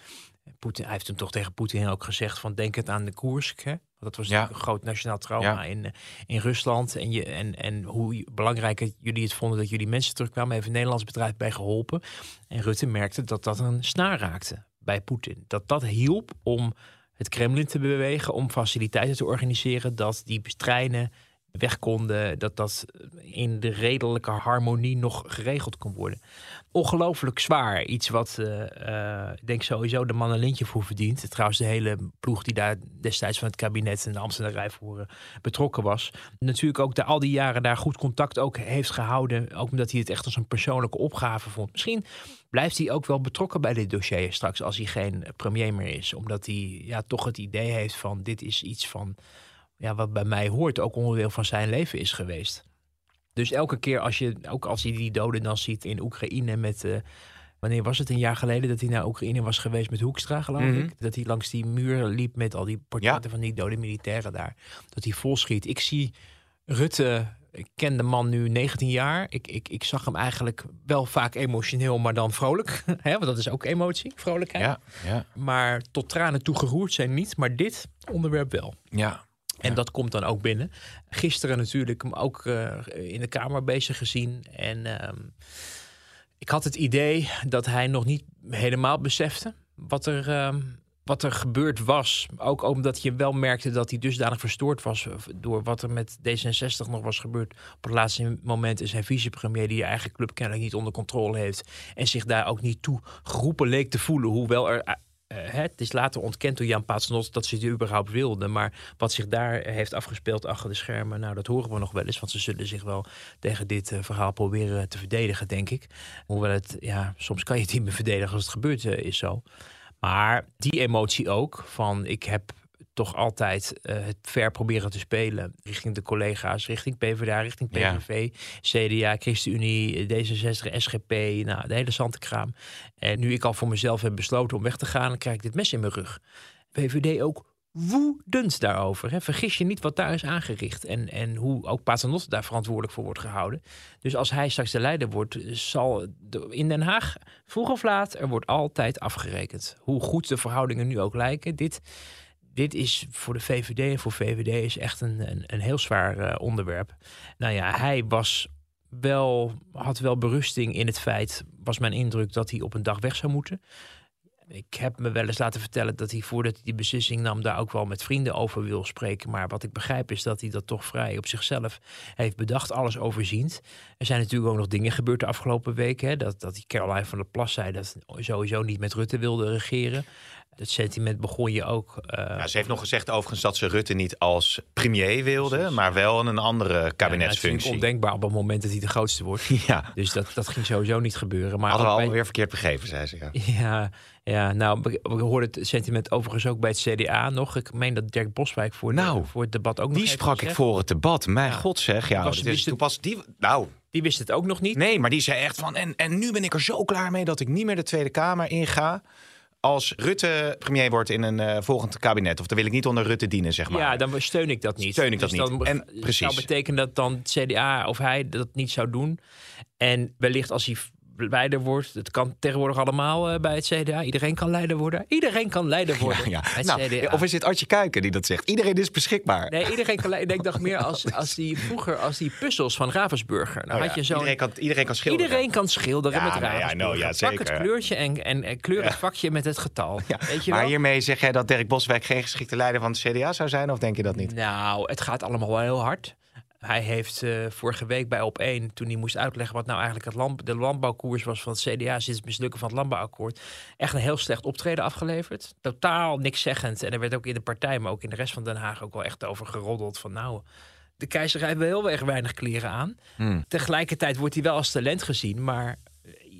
Poetin, hij heeft toen toch tegen Poetin ook gezegd van denk het aan de Koersk. Hè? Want dat was Ja. een groot nationaal trauma Ja. in, eh, in Rusland. En, je, en, en hoe belangrijk jullie het vonden dat jullie mensen terugkwamen. Heeft een Nederlands bedrijf bij geholpen. En Rutte merkte dat dat een snaar raakte bij Poetin. Dat dat hielp om het Kremlin te bewegen. Om faciliteiten te organiseren. Dat die treinen weg konden, dat dat in de redelijke harmonie nog geregeld kon worden. Ongelooflijk zwaar. Iets wat uh, ik denk sowieso de man een lintje voor verdient. Trouwens, de hele ploeg die daar destijds van het kabinet en de Amsterdam Rijvoeren betrokken was. Natuurlijk ook de, al die jaren daar goed contact ook heeft gehouden. Ook omdat hij het echt als een persoonlijke opgave vond. Misschien blijft hij ook wel betrokken bij dit dossier straks als hij geen premier meer is. Omdat hij ja, toch het idee heeft van dit is iets van ja, wat bij mij hoort, ook onderdeel van zijn leven is geweest. Dus elke keer als je, ook als je die doden dan ziet in Oekraïne met. Uh, wanneer was het een jaar geleden dat hij naar Oekraïne was geweest met Hoekstra, geloof mhm. ik? Dat hij langs die muur liep met al die portretten van die dode militairen daar. Dat hij vol schiet. Ik zie Rutte, ik ken de man nu 19 jaar. Ik, ik, ik zag hem eigenlijk wel vaak emotioneel, maar dan vrolijk. Hè? Want dat is ook emotie, vrolijkheid. Ja, ja. Maar tot tranen toe geroerd zijn niet, maar dit onderwerp wel. Ja, en dat komt dan ook binnen. Gisteren natuurlijk hem ook uh, in de Kamer bezig gezien. En uh, ik had het idee dat hij nog niet helemaal besefte wat er, uh, wat er gebeurd was. Ook omdat je wel merkte dat hij dusdanig verstoord was door wat er met D66 nog was gebeurd. Op het laatste moment is hij vicepremier die je eigen club kennelijk niet onder controle heeft. En zich daar ook niet toe geroepen leek te voelen. Hoewel er het is later ontkend door Jan Paternotte dat ze het überhaupt wilden. Maar wat zich daar heeft afgespeeld achter de schermen, nou dat horen we nog wel eens. Want ze zullen zich wel tegen dit uh, verhaal proberen te verdedigen, denk ik. Hoewel het, ja, soms kan je het niet meer verdedigen als het gebeurt uh, is zo. Maar die emotie ook van ik heb toch altijd uh, het ver proberen te spelen richting de collega's, richting PvdA, richting PVV, CDA, ChristenUnie, D66, SGP, nou, de hele zantekraam. En nu ik al voor mezelf heb besloten om weg te gaan, dan krijg ik dit mes in mijn rug. VVD ook woedend daarover. Hè. Vergis je niet wat daar is aangericht. En, en hoe ook Paternotte daar verantwoordelijk voor wordt gehouden. Dus als hij straks de leider wordt, zal in Den Haag vroeg of laat er wordt altijd afgerekend. Hoe goed de verhoudingen nu ook lijken. Dit, dit is voor de VVD en voor VVD is echt een, een, een heel zwaar uh, onderwerp. Nou ja, hij was wel, had wel berusting in het feit, was mijn indruk, dat hij op een dag weg zou moeten. Ik heb me wel eens laten vertellen dat hij voordat hij die beslissing nam, daar ook wel met vrienden over wil spreken. Maar wat ik begrijp is dat hij dat toch vrij op zichzelf heeft bedacht, alles overziend. Er zijn natuurlijk ook nog dingen gebeurd de afgelopen weken. Dat, dat die Caroline van der Plas zei dat sowieso niet met Rutte wilde regeren. Het sentiment begon je ook. Uh... Ja, ze heeft nog gezegd overigens dat ze Rutte niet als premier wilde, maar wel in een andere kabinetsfunctie. Ja, ondenkbaar op het moment dat hij de grootste wordt. ja. Dus dat, dat ging sowieso niet gebeuren. Maar Hadden we alweer bij... verkeerd begrepen, zei ze. Ja, ja, ja nou, we hoorden het sentiment overigens ook bij het CDA nog. Ik meen dat Dirk Boswijk voor, nou, voor het debat ook die sprak ik voor het debat. Mijn god zeg, ja. Was, is die, nou, die wist het ook nog niet. Nee, maar die zei echt van... En, en nu ben ik er zo klaar mee dat ik niet meer de Tweede Kamer inga als Rutte premier wordt in een uh, volgend kabinet, of dan wil ik niet onder Rutte dienen, zeg maar. Ja, dan steun ik dat niet. Steun ik dat dus niet. En precies. zou betekenen dat dan het CDA of hij dat niet zou doen. En wellicht als hij leider wordt. Het kan tegenwoordig allemaal uh, bij het CDA. Iedereen kan leider worden. Iedereen kan leider worden. Ja, ja. Nou, of is het Artje Kuiken die dat zegt? Iedereen is beschikbaar. Nee, iedereen kan leider. Ik dacht meer als, als die vroeger als die puzzels van Ravensburger. Nou, oh, had je zo iedereen, kan, iedereen kan schilderen. Iedereen kan schilderen met Ravensburger. Nou, ja, zeker. Pak het kleurtje en, en, en kleur het vakje met het getal. Weet je maar hiermee zeg jij dat Dirk Boswijk geen geschikte leider van het CDA zou zijn? Of denk je dat niet? Nou, het gaat allemaal wel heel hard. Hij heeft uh, vorige week bij Op1, toen hij moest uitleggen wat nou eigenlijk het land, de landbouwkoers was van het CDA sinds het mislukken van het landbouwakkoord, echt een heel slecht optreden afgeleverd. Totaal niks zeggend. En er werd ook in de partij, maar ook in de rest van Den Haag ook wel echt over geroddeld van nou, de keizer heeft wel heel erg weinig kleren aan. Hmm. Tegelijkertijd wordt hij wel als talent gezien, maar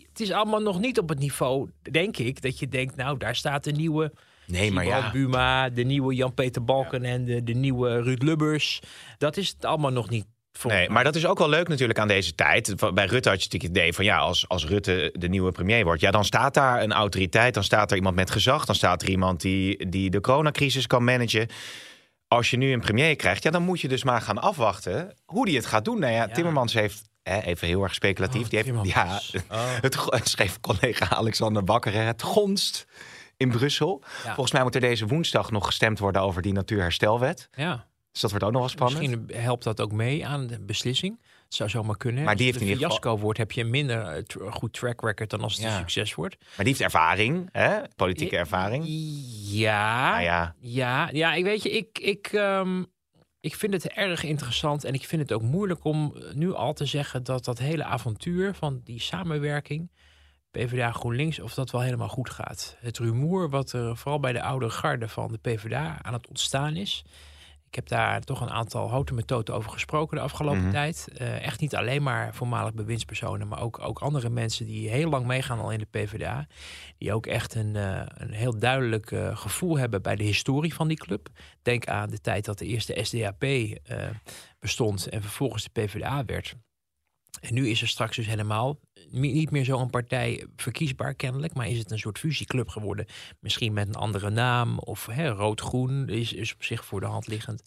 het is allemaal nog niet op het niveau, denk ik, dat je denkt, nou, daar staat een nieuwe Nee, maar ja. Buma, de nieuwe Jan-Peter Balken en de, de nieuwe Ruud Lubbers. Dat is het allemaal nog niet. Nee, maar dat is ook wel leuk natuurlijk aan deze tijd. Bij Rutte had je natuurlijk het idee van ja, als, als Rutte de nieuwe premier wordt, ja, dan staat daar een autoriteit, dan staat er iemand met gezag, dan staat er iemand die, die de coronacrisis kan managen. Als je nu een premier krijgt, ja, dan moet je dus maar gaan afwachten hoe die het gaat doen. Nou ja, Timmermans heeft even heel erg speculatief. Oh, die heeft, ja, oh. het, schreef collega Alexander Bakker, het gonst in Brussel. Volgens mij moet er deze woensdag nog gestemd worden over die natuurherstelwet. Ja. Dus dat wordt ook nog wel spannend. Misschien helpt dat ook mee aan de beslissing. Het zou zomaar kunnen. Maar die heeft in ieder geval... wordt, heb je een minder eh, goed track record dan als het een succes wordt. Maar die heeft ervaring, hè? politieke ervaring. Ja, nou ja. ja, ja. Ik weet je, ik, ik, um, ik vind het erg interessant en ik vind het ook moeilijk om nu al te zeggen dat dat hele avontuur van die samenwerking, PvdA GroenLinks, of dat wel helemaal goed gaat. Het rumoer wat er vooral bij de oude garde van de PvdA aan het ontstaan is. Ik heb daar toch een aantal houten methoden over gesproken de afgelopen Mhm. tijd. Eh, echt niet alleen maar voormalig bewindspersonen, maar ook, ook andere mensen die heel lang meegaan al in de PvdA. Die ook echt een, eh, een heel duidelijk eh, gevoel hebben bij de historie van die club. Denk aan de tijd dat de eerste SDAP bestond en vervolgens de PvdA werd. En nu is er straks dus helemaal niet meer zo'n partij verkiesbaar kennelijk, maar is het een soort fusieclub geworden. Misschien met een andere naam of rood-groen is, is op zich voor de hand liggend.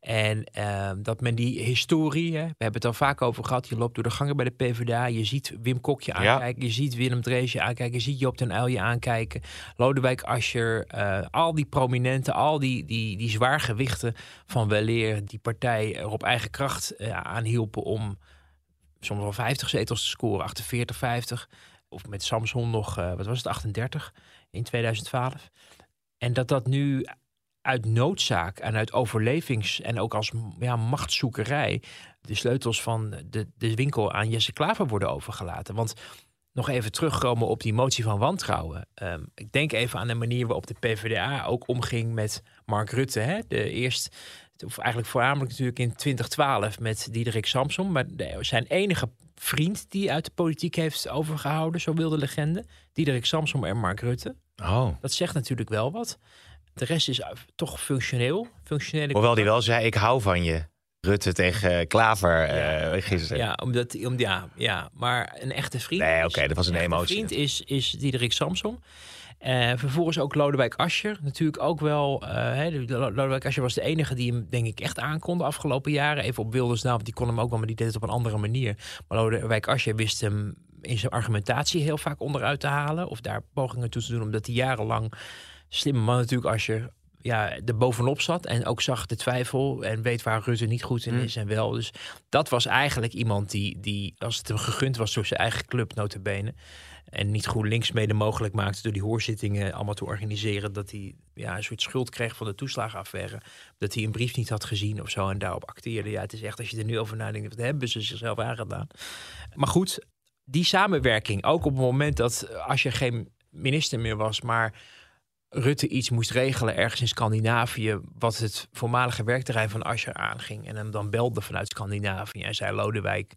En eh, dat men die historie, hè, we hebben het al vaak over gehad, je loopt door de gangen bij de PvdA, je ziet Wim Kokje Ja. aankijken, je ziet Willem Dreesje aankijken, je ziet Joop den Uyl aankijken, Lodewijk Asscher, eh, al die prominenten, al die, die, die zwaargewichten van weleer die partij er op eigen kracht eh, aan hielpen om soms wel 50 zetels te scoren, 48, 50. Of met Samson nog, eh, wat was het, 38 in 2012. En dat dat nu uit noodzaak en uit overlevings- en ook als ja, machtszoekerij de sleutels van de, de winkel aan Jesse Klaver worden overgelaten. Want nog even terugkomen op die motie van wantrouwen. Ehm, ik denk even aan de manier waarop de PvdA ook omging met Mark Rutte. Hè? De eerst, of eigenlijk voornamelijk natuurlijk in 2012 met Diederik Samsom. Maar zijn enige vriend die uit de politiek heeft overgehouden, zo wilde legende. Diederik Samsom en Mark Rutte. Oh. Dat zegt natuurlijk wel wat. De rest is toch functioneel. Functionele Hoewel die wel zei, ik hou van je. Rutte tegen Klaver eh, Ja. gisteren. Ja, omdat, om, ja, ja, maar een echte vriend. Nee, oké, dat was een emotie. vriend is, is Diederik Samsom. Eh, vervolgens ook Lodewijk Asscher. Natuurlijk ook wel. eh, Lodewijk Asscher was de enige die hem, denk ik, echt aankon de afgelopen jaren. Even op Wilders na, want die kon hem ook wel, maar die deed het op een andere manier. Maar Lodewijk Asscher wist hem in zijn argumentatie heel vaak onderuit te halen. Of daar pogingen toe te doen, omdat hij jarenlang. Slimme man natuurlijk, Asscher. Ja, er bovenop zat en ook zag de twijfel en weet waar Rutte niet goed in Mm. is en wel. Dus dat was eigenlijk iemand die, die als het hem gegund was door zijn eigen club, notabene. En niet GroenLinks mede mogelijk maakte door die hoorzittingen allemaal te organiseren. Dat hij ja, een soort schuld kreeg van de toeslagenaffaire. Dat hij een brief niet had gezien of zo en daarop acteerde. Ja, het is echt, als je er nu over nadenkt, wat hebben ze zichzelf aangedaan. Maar goed, die samenwerking, ook op het moment dat als je geen minister meer was, maar Rutte iets moest regelen ergens in Scandinavië, wat het voormalige werkterrein van Asscher aanging. En hem dan belde vanuit Scandinavië en zei Lodewijk,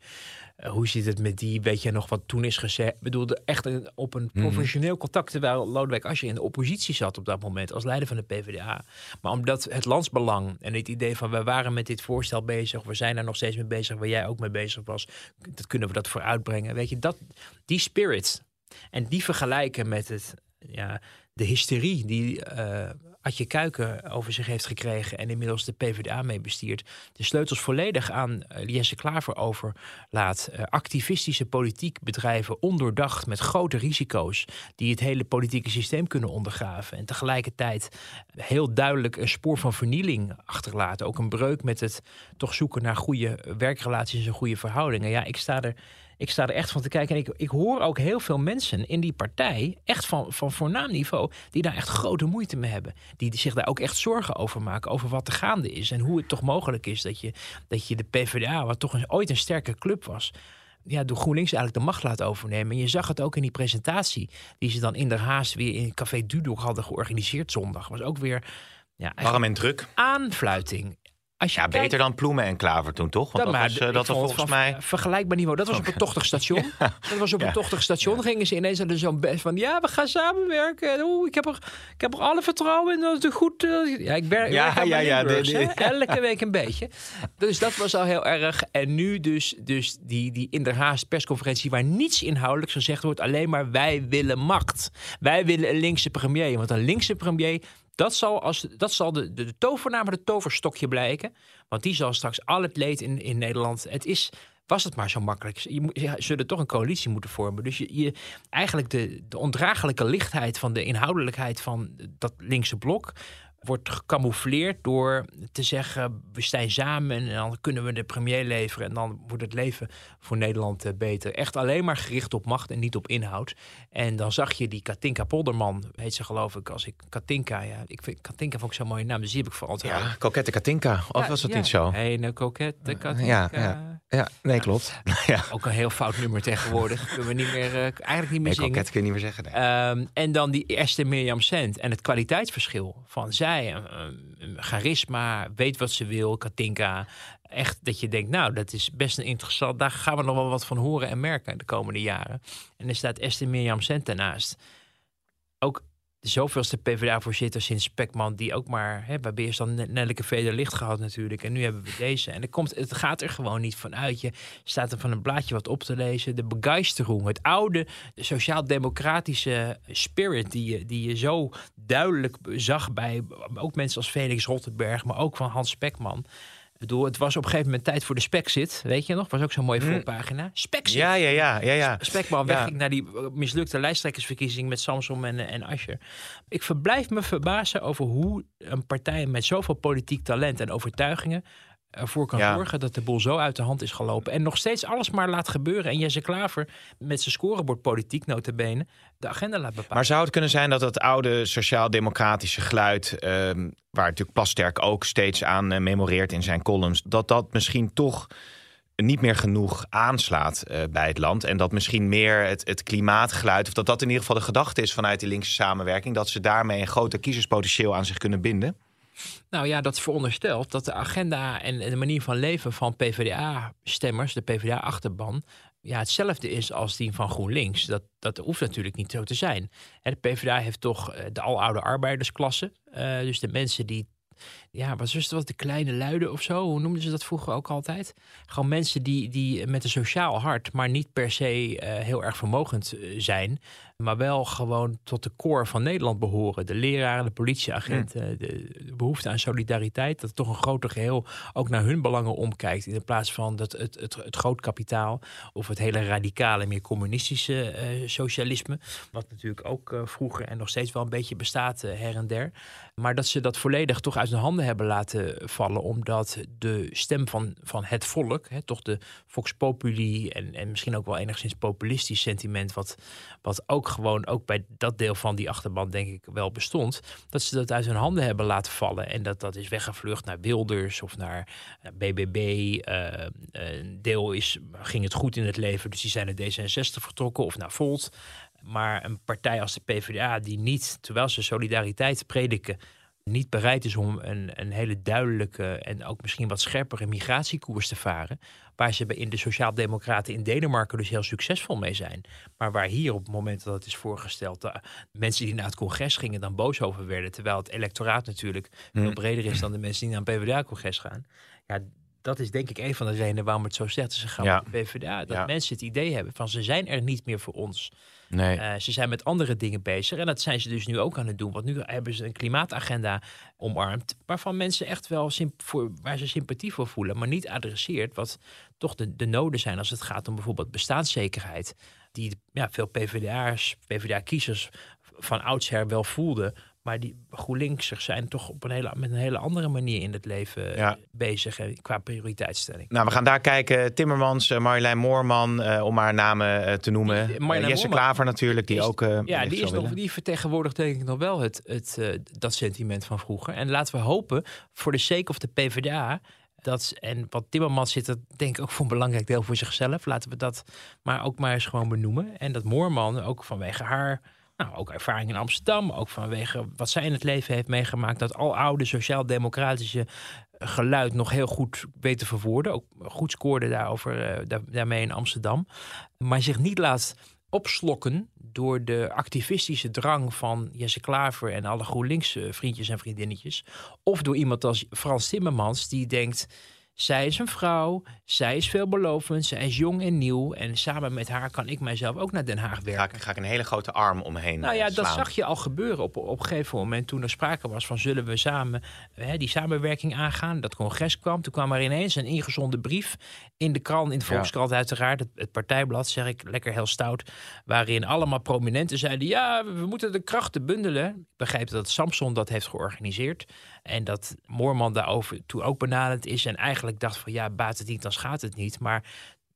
eh, hoe zit het met die? Weet je nog wat toen is gezegd? Ik bedoelde echt een, op een professioneel contact, terwijl Lodewijk Asscher in de oppositie zat op dat moment als leider van de PvdA. Maar omdat het landsbelang en het idee van we waren met dit voorstel bezig, we zijn er nog steeds mee bezig, waar jij ook mee bezig was, dat kunnen we dat vooruitbrengen. Weet je, dat, die spirit en die vergelijken met het, ja, de hysterie die eh Adje Kuiken over zich heeft gekregen en inmiddels de PvdA mee de sleutels volledig aan eh, Jesse Klaver overlaat. Eh, activistische politiek bedrijven ondoordacht met grote risico's die het hele politieke systeem kunnen ondergraven. En tegelijkertijd heel duidelijk een spoor van vernieling achterlaten. Ook een breuk met het toch zoeken naar goede werkrelaties en goede verhoudingen. Ja, ik sta er ik sta er echt van te kijken. En ik, ik hoor ook heel veel mensen in die partij, echt van, van voornaam niveau, die daar echt grote moeite mee hebben. Die zich daar ook echt zorgen over maken, over wat er gaande is. En hoe het toch mogelijk is dat je, dat je de PvdA, wat toch een, ooit een sterke club was, ja, door GroenLinks eigenlijk de macht laat overnemen. En je zag het ook in die presentatie, die ze dan in der haast weer in Café Dudok hadden georganiseerd zondag. Was ook weer ja, Warm en druk. aanfluiting. Als je Ja, kijkt- beter dan Ploemen en Klaver toen, toch? Want dat, maar was, eh, dat was vond het volgens mij... vergelijkbaar niveau. Dat was op een tochtig station. Dat was op een tochtig station. Gingen ze ineens hadden zo'n best van ja, we gaan samenwerken. Oeh, ik heb er, ik heb er alle vertrouwen in dat het goed. eh, ja, ik werk, Ja, werk aan ja, ja, de- de- elke week een beetje. Dus dat was al heel erg. En nu dus, dus die, die in haast persconferentie waar niets inhoudelijks gezegd wordt, alleen maar wij willen macht. Wij willen een linkse premier, want een linkse premier dat zal, als, dat zal de, de, de tovernaam, de toverstokje blijken. Want die zal straks al het leed in, in Nederland. Het is, was het maar zo makkelijk. Je, je zullen toch een coalitie moeten vormen. Dus je, je, eigenlijk de, de ondraaglijke lichtheid van de inhoudelijkheid van dat linkse blok. Wordt gecamoufleerd door te zeggen: we zijn samen en dan kunnen we de premier leveren en dan wordt het leven voor Nederland eh, beter. Echt alleen maar gericht op macht en niet op inhoud. En dan zag je die Katinka Polderman, heet ze geloof ik, als ik Katinka, ja, ik vind Katinka vond ik zo'n mooie naam, dus die heb ik voor altijd. Ja, kokette Katinka, of was dat niet zo? Hey, een kokette Katinka. Ja, ja, ja, nee, klopt. ja. Ook een heel fout nummer tegenwoordig. Kunnen we niet meer, uh, eigenlijk niet meer nee, zingen. kun je niet meer zeggen. Nee. Um, en dan die eerste Mirjam Cent en het kwaliteitsverschil van zij, charisma, weet wat ze wil, Katinka. Echt dat je denkt, nou, dat is best een interessant. Daar gaan we nog wel wat van horen en merken de komende jaren. En er staat Esther Mirjam Cent ernaast. Ook de zoveelste PvdA-voorzitter sinds Spekman, die ook maar, hè, eerst dan Nelleke Veder licht gehad natuurlijk. En nu hebben we deze. En er komt, het gaat er gewoon niet van uit. Je staat er van een blaadje wat op te lezen. De begeisterung, het oude sociaal-democratische spirit die je, die je zo duidelijk zag bij ook mensen als Felix Rottenberg, maar ook van Hans Spekman bedoel, het was op een gegeven moment tijd voor de Spexit. Weet je nog? Was ook zo'n mooie mm. voorpagina. Spexit. Ja, ja, ja. ja, ja. Spekman wegging naar die eh, mislukte lijsttrekkersverkiezing met Samson en, en Ascher. Ik verblijf me verbazen over hoe een partij met zoveel politiek talent en overtuigingen ervoor kan zorgen dat de boel zo uit de hand is gelopen. En nog steeds alles maar laat gebeuren. En Jesse Klaver met zijn scorebordpolitiek notabene de agenda laat bepalen. Maar zou het kunnen zijn dat het oude sociaal-democratische geluid... Uh, waar natuurlijk Plasterk ook steeds aan uh, memoreert in zijn columns... dat dat misschien toch niet meer genoeg aanslaat uh, bij het land. En dat misschien meer het, het klimaatgeluid... of dat dat in ieder geval de gedachte is vanuit die linkse samenwerking... dat ze daarmee een groter kiezerspotentieel aan zich kunnen binden? Nou ja, dat veronderstelt dat de agenda en de manier van leven van PvdA-stemmers, de PvdA-achterban, ja, hetzelfde is als die van GroenLinks. Dat, dat hoeft natuurlijk niet zo te zijn. De PvdA heeft toch eh, de aloude arbeidersklasse. Uh, dus de mensen die ja, wat is het, wat de kleine luiden of zo? Hoe noemden ze dat vroeger ook altijd? Gewoon mensen die, die met een sociaal hart, maar niet per se uh, heel erg vermogend zijn maar wel gewoon tot de core van Nederland behoren. De leraren, de politieagenten, de, behoefte aan solidariteit. Dat toch een groter geheel ook naar hun belangen omkijkt. In plaats van dat het, het, het groot kapitaal of het hele radicale, meer communistische uh, socialisme. Wat natuurlijk ook uh, vroeger en nog steeds wel een beetje bestaat uh, her en der. Maar dat ze dat volledig toch uit hun handen hebben laten vallen. Omdat de stem van, van het volk, hè, toch de Vox Populi en, en misschien ook wel enigszins populistisch sentiment. Wat, wat ook gewoon ook bij dat deel van die achterban denk ik wel bestond. Dat ze dat uit hun handen hebben laten vallen. En dat dat is weggevlucht naar Wilders of naar BBB. Uh, eh, een deel is, ging het goed in het leven, dus die zijn naar D66 vertrokken of naar Volt. Maar een partij als de PvdA die niet, terwijl ze solidariteit prediken niet bereid is om een, een hele duidelijke en ook misschien wat scherpere migratiekoers te varen. Waar ze in de Sociaaldemocraten in Denemarken dus heel succesvol mee zijn. Maar waar hier op het moment dat het is voorgesteld, de mensen die naar het congres gingen dan boos over werden. Terwijl het electoraat natuurlijk veel hmm. breder is dan de mensen die naar een PvdA-congres gaan. Ja, dat is denk ik een van de redenen waarom het zo slecht is gegaan ja. met de PvdA. Dat mensen het idee hebben van ze zijn er niet meer voor ons. Nee. Uh, ze zijn met andere dingen bezig. En dat zijn ze dus nu ook aan het doen. Want nu hebben ze een klimaatagenda omarmd. Waarvan mensen echt wel voor, waar ze sympathie voor voelen. Maar niet adresseert wat toch de, de noden zijn als het gaat om bijvoorbeeld bestaanszekerheid. Die ja, veel PvdA'ers, PvdA-kiezers van oudsher wel voelden. Maar die GroenLinksers zijn toch op een hele, met een hele andere manier in het leven bezig hè, qua prioriteitsstelling. Nou, we gaan daar kijken. Timmermans, uh, Marjolein Moorman, uh, om haar namen uh, te noemen. Jesse Moorman Klaver natuurlijk, die ook. ja, die, is nog, die vertegenwoordigt denk ik nog wel het, het, dat sentiment van vroeger. En laten we hopen, voor de sake of de PvdA, dat, en wat Timmermans zit er denk ik ook voor een belangrijk deel voor zichzelf. Laten we dat maar ook maar eens gewoon benoemen. En dat Moorman ook vanwege haar nou, ook ervaring in Amsterdam, ook vanwege wat zij in het leven heeft meegemaakt. Dat al oude sociaal-democratische geluid nog heel goed weet te verwoorden. Ook goed scoorde daarover, uh, daarmee in Amsterdam. Maar zich niet laat opslokken door de activistische drang van Jesse Klaver en alle GroenLinks vriendjes en vriendinnetjes. Of door iemand als Frans Timmermans die denkt Zij is een vrouw, zij is veelbelovend, zij is jong en nieuw. En samen met haar kan ik mijzelf ook naar Den Haag Ga werken. ik, ga ik een hele grote arm omheen Nou ja, eh, dat zag je al gebeuren op, op een gegeven moment toen er sprake was van zullen we samen hè, die samenwerking aangaan. Dat congres kwam. Toen kwam er ineens een ingezonden brief in de krant, in de Volkskrant uiteraard, het, het partijblad, zeg ik lekker heel stout, waarin allemaal prominenten zeiden ja, we moeten de krachten bundelen. Ik begrijp dat Samson dat heeft georganiseerd en dat Moorman daarover toen ook benaderd is en eigenlijk dacht van ja, baat het niet, dan schaadt het niet. Maar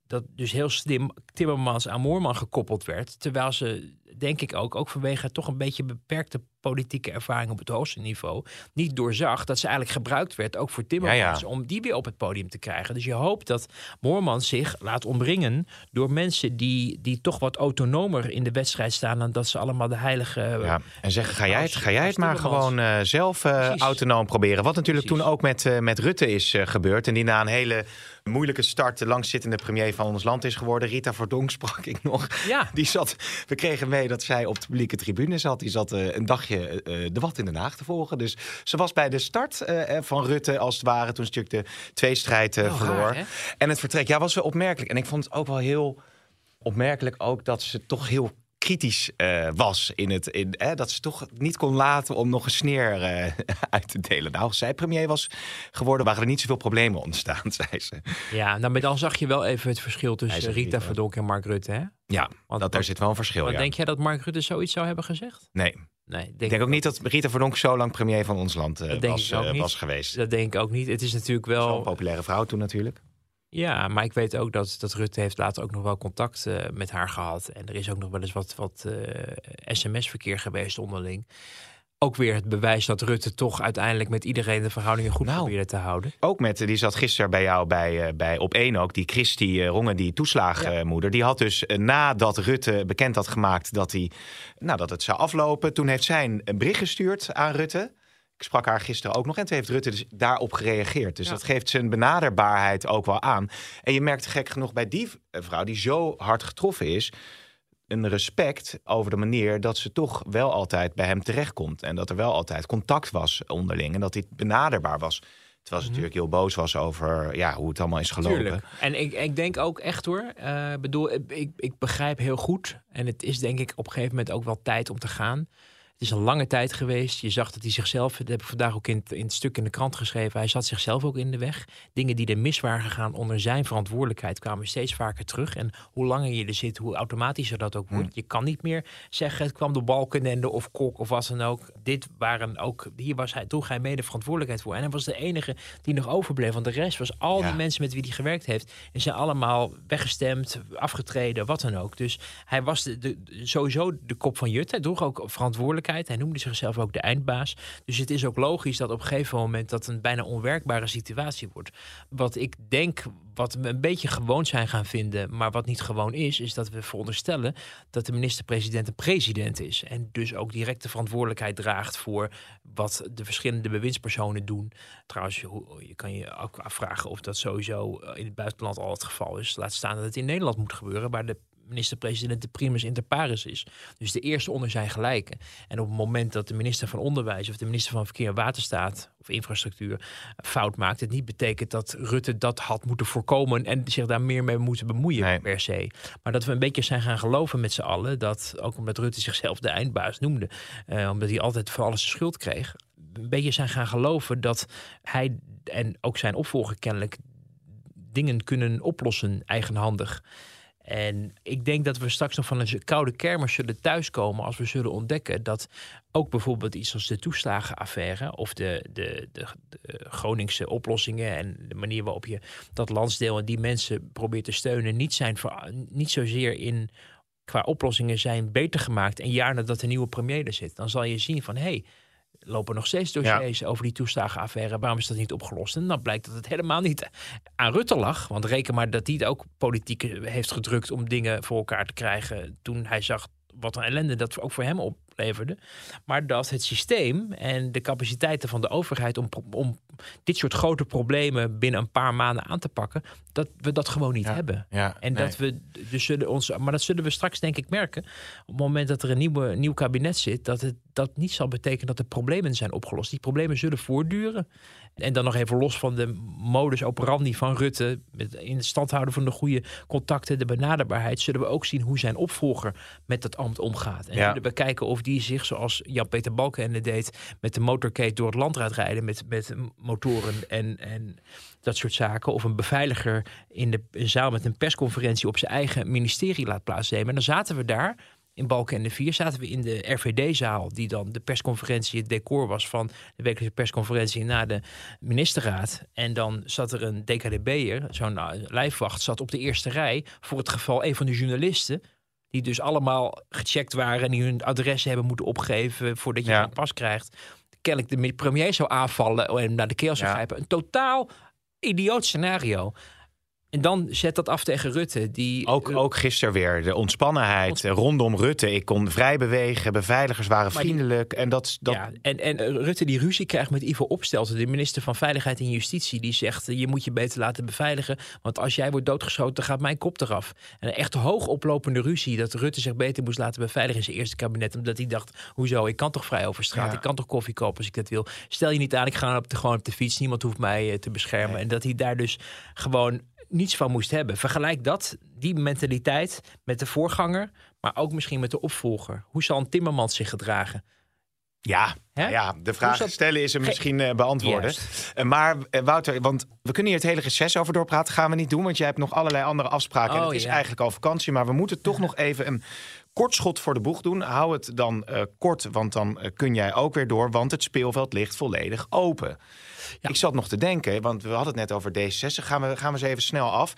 dat dus heel slim Timmermans aan Moorman gekoppeld werd. Terwijl ze, denk ik ook, ook vanwege toch een beetje beperkte politieke ervaring op het hoogste niveau, niet doorzag dat ze eigenlijk gebruikt werd ook voor Timmermans Ja, ja. om die weer op het podium te krijgen. Dus je hoopt dat Moorman zich laat omringen door mensen die, die toch wat autonomer in de wedstrijd staan dan dat ze allemaal de heilige. Ja, en zeggen, ga jij het, ga jij het maar gewoon eh, zelf eh, autonoom proberen. Wat natuurlijk Precies. toen ook met, eh, met Rutte is eh, gebeurd. En die na een hele moeilijke start de langzittende premier van ons land is geworden. Rita Verdonk sprak ik nog. Ja. Die zat, we kregen mee dat zij op de publieke tribune zat. Die zat eh, een dagje eh, de Wat in Den Haag te volgen. Dus ze was bij de start eh, van Rutte als het ware. Toen ze natuurlijk de tweestrijd eh, Wel verloor. raar, hè? En het vertrek, ja, was wel opmerkelijk. En ik vond het ook wel heel opmerkelijk ook dat ze toch heel kritisch eh, was in het in, dat ze toch niet kon laten om nog een sneer eh, uit te delen. Nou, als zij premier was geworden, waren er niet zoveel problemen ontstaan, zei ze. Ja, nou, maar dan zag je wel even het verschil tussen Rita. Verdonk en Mark Rutte. Hè? Ja, Want- dat, daar zit wel een verschil. Ja. denk jij dat Mark Rutte zoiets zou hebben gezegd? Nee, Nee, denk ik denk ook niet dat Rita Verdonk zo lang premier van ons land eh, was, eh, was geweest. Dat denk ik ook niet. Het is natuurlijk Zo'n wel. populaire vrouw toen natuurlijk. Ja, maar ik weet ook dat, dat Rutte heeft later ook nog wel contact eh, met haar gehad. En er is ook nog wel eens wat, wat sms-verkeer geweest onderling. Ook weer het bewijs dat Rutte toch uiteindelijk met iedereen de verhoudingen goed Nou. probeerde te houden. Ook met, die zat gisteren bij jou bij, eh, bij op één ook, die Christy eh, Rongen, die toeslagenmoeder. Die had dus eh, nadat Rutte bekend had gemaakt dat, hij, nou, dat het zou aflopen, toen heeft zij een, bericht gestuurd aan Rutte. Ik sprak haar gisteren ook nog en toen heeft Rutte dus daarop gereageerd. Dus Ja. dat geeft zijn benaderbaarheid ook wel aan. En je merkt gek genoeg bij die vrouw die zo hard getroffen is, een respect over de manier dat ze toch wel altijd bij hem terechtkomt. En dat er wel altijd contact was onderling en dat hij benaderbaar was. Terwijl ze natuurlijk heel boos was over ja, hoe het allemaal is gelopen. Tuurlijk. En ik, ik denk ook echt hoor. eh, bedoel, ik, ik begrijp heel goed. En het is denk ik op een gegeven moment ook wel tijd om te gaan. Het is een lange tijd geweest. Je zag dat hij zichzelf, dat heb ik vandaag ook in het, in het stuk in de krant geschreven, hij zat zichzelf ook in de weg. Dingen die er mis waren gegaan onder zijn verantwoordelijkheid kwamen steeds vaker terug. En hoe langer je er zit, hoe automatischer dat ook wordt. Je kan niet meer zeggen, het kwam door Balkenende of Kok of wat dan ook. Dit waren ook, hier was hij, droeg hij mede verantwoordelijkheid voor. En hij was de enige die nog overbleef. Want de rest was al Ja. die mensen met wie hij gewerkt heeft. En zijn allemaal weggestemd, afgetreden, wat dan ook. Dus hij was de, de, sowieso de kop van Jut. Hij droeg ook verantwoordelijkheid. Hij noemde zichzelf ook de eindbaas. Dus het is ook logisch dat op een gegeven moment dat een bijna onwerkbare situatie wordt. Wat ik denk, wat we een beetje gewoon zijn gaan vinden, maar wat niet gewoon is, is dat we veronderstellen dat de minister-president een president is. En dus ook direct de verantwoordelijkheid draagt voor wat de verschillende bewindspersonen doen. Trouwens, je kan je ook afvragen of dat sowieso eh, in het buitenland al het geval is. Laat staan dat het in Nederland moet gebeuren, waar de minister-president de primus inter pares is. Dus de eerste onder zijn gelijken. En op het moment dat de minister van Onderwijs of de minister van Verkeer en Waterstaat of Infrastructuur fout maakt, het niet betekent dat Rutte dat had moeten voorkomen en zich daar meer mee moeten bemoeien Nee. per se. Maar dat we een beetje zijn gaan geloven met z'n allen, dat ook omdat Rutte zichzelf de eindbaas noemde, eh, omdat hij altijd voor alles de schuld kreeg, een beetje zijn gaan geloven dat hij en ook zijn opvolger kennelijk dingen kunnen oplossen eigenhandig. En ik denk dat we straks nog van een koude kermis zullen thuiskomen als we zullen ontdekken dat ook bijvoorbeeld iets als de toeslagenaffaire of de, de, de, de Groningse oplossingen en de manier waarop je dat landsdeel en die mensen probeert te steunen niet, zijn niet zozeer in qua oplossingen zijn beter gemaakt een jaar nadat de nieuwe premier er zit. Dan zal je zien van hé, hey, lopen nog steeds dossiers over die toeslagenaffaire. Waarom is dat niet opgelost? En dan blijkt dat het helemaal niet aan Rutte lag. Want reken maar dat hij het ook politiek heeft gedrukt om dingen voor elkaar te krijgen. Toen hij zag wat een ellende dat ook voor hem opleverde. Maar dat het systeem en de capaciteiten van de overheid om, om dit soort grote problemen binnen een paar maanden aan te pakken, dat we dat gewoon niet hebben. Ja, En nee. dat we dus zullen ons, maar dat zullen we straks denk ik merken. Op het moment dat er een nieuwe, nieuw kabinet zit, dat het dat niet zal betekenen dat de problemen zijn opgelost. Die problemen zullen voortduren. En dan nog even los van de modus operandi van Rutte, met in het stand houden van de goede contacten, de benaderbaarheid, zullen we ook zien hoe zijn opvolger met dat ambt omgaat. En Ja. zullen we kijken of die zich, zoals Jan-Peter Balkenende deed, met de motorcade door het land laat rijden met, met motoren en, en dat soort zaken. Of een beveiliger in de zaal met een persconferentie op zijn eigen ministerie laat plaatsnemen. En dan zaten we daar in Balken en de Vier zaten we in de RVD-zaal, die dan de persconferentie, het decor was van de wekelijkse persconferentie na de ministerraad. En dan zat er een DKDB'er, zo'n nou, lijfwacht, zat op de eerste rij voor het geval een van de journalisten. Die dus allemaal gecheckt waren en die hun adressen hebben moeten opgeven voordat je Ja. een pas krijgt. Kennelijk de premier zou aanvallen en naar de keel zou Ja. grijpen. Een totaal idioot scenario. En dan zet dat af tegen Rutte. Die, Ook, ook gisteren weer de ontspannenheid Ontsp- eh, rondom Rutte. Ik kon vrij bewegen, beveiligers waren Maar die- vriendelijk. En dat, dat Ja, en, en eh, Rutte die ruzie krijgt met Ivo Opstelten, de minister van Veiligheid en Justitie, die zegt: eh, je moet je beter laten beveiligen, want als jij wordt doodgeschoten, dan gaat mijn kop eraf. En een echt hoog oplopende ruzie dat Rutte zich beter moest laten beveiligen in zijn eerste kabinet, omdat hij dacht: hoezo? Ik kan toch vrij over straat, Ja. ik kan toch koffie kopen als ik dat wil. Stel je niet aan, ik ga op de, gewoon op de fiets, niemand hoeft mij eh, te beschermen. Nee. En dat hij daar dus gewoon niets van moest hebben. Vergelijk dat, die mentaliteit, met de voorganger, maar ook misschien met de opvolger. Hoe zal een Timmermans zich gedragen? Ja, Hè? ja, de vraag stellen is hem misschien eh, beantwoorden. Eh, maar eh, Wouter, want we kunnen hier het hele reces over doorpraten. Gaan we niet doen, want jij hebt nog allerlei andere afspraken. en Oh, het is eigenlijk al vakantie, maar we moeten toch nog even een kort schot voor de boeg doen. Hou het dan eh, kort, want dan eh, kun jij ook weer door, want het speelveld ligt volledig open. Ja. Ik zat nog te denken, want we hadden het net over D66. Gaan we, gaan we eens even snel af.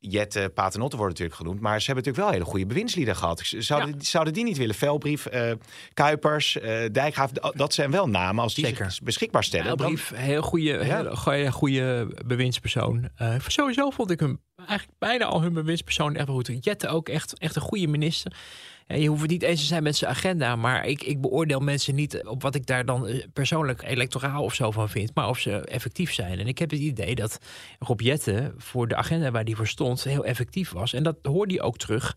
Jette Paternotte wordt natuurlijk genoemd, maar ze hebben natuurlijk wel hele goede bewindslieden gehad. Zouden, zouden die niet willen? Velbrief, eh, Kuipers, eh Dijkgraaf, d- dat zijn wel namen als die Zeker. zich beschikbaar stellen. dan- Brief, heel goede, heel goede, goede bewindspersoon. Eh, sowieso vond ik hem eigenlijk bijna al hun bewindspersoon echt wel goed. Jette ook echt, echt een goede minister. En je hoeft het niet eens te zijn met zijn agenda, maar ik, ik beoordeel mensen niet op wat ik daar dan eh, persoonlijk electoraal of zo van vind, maar of ze effectief zijn. En ik heb het idee dat Rob Jette voor de agenda waar die voor stond heel effectief was. En dat hoorde je ook terug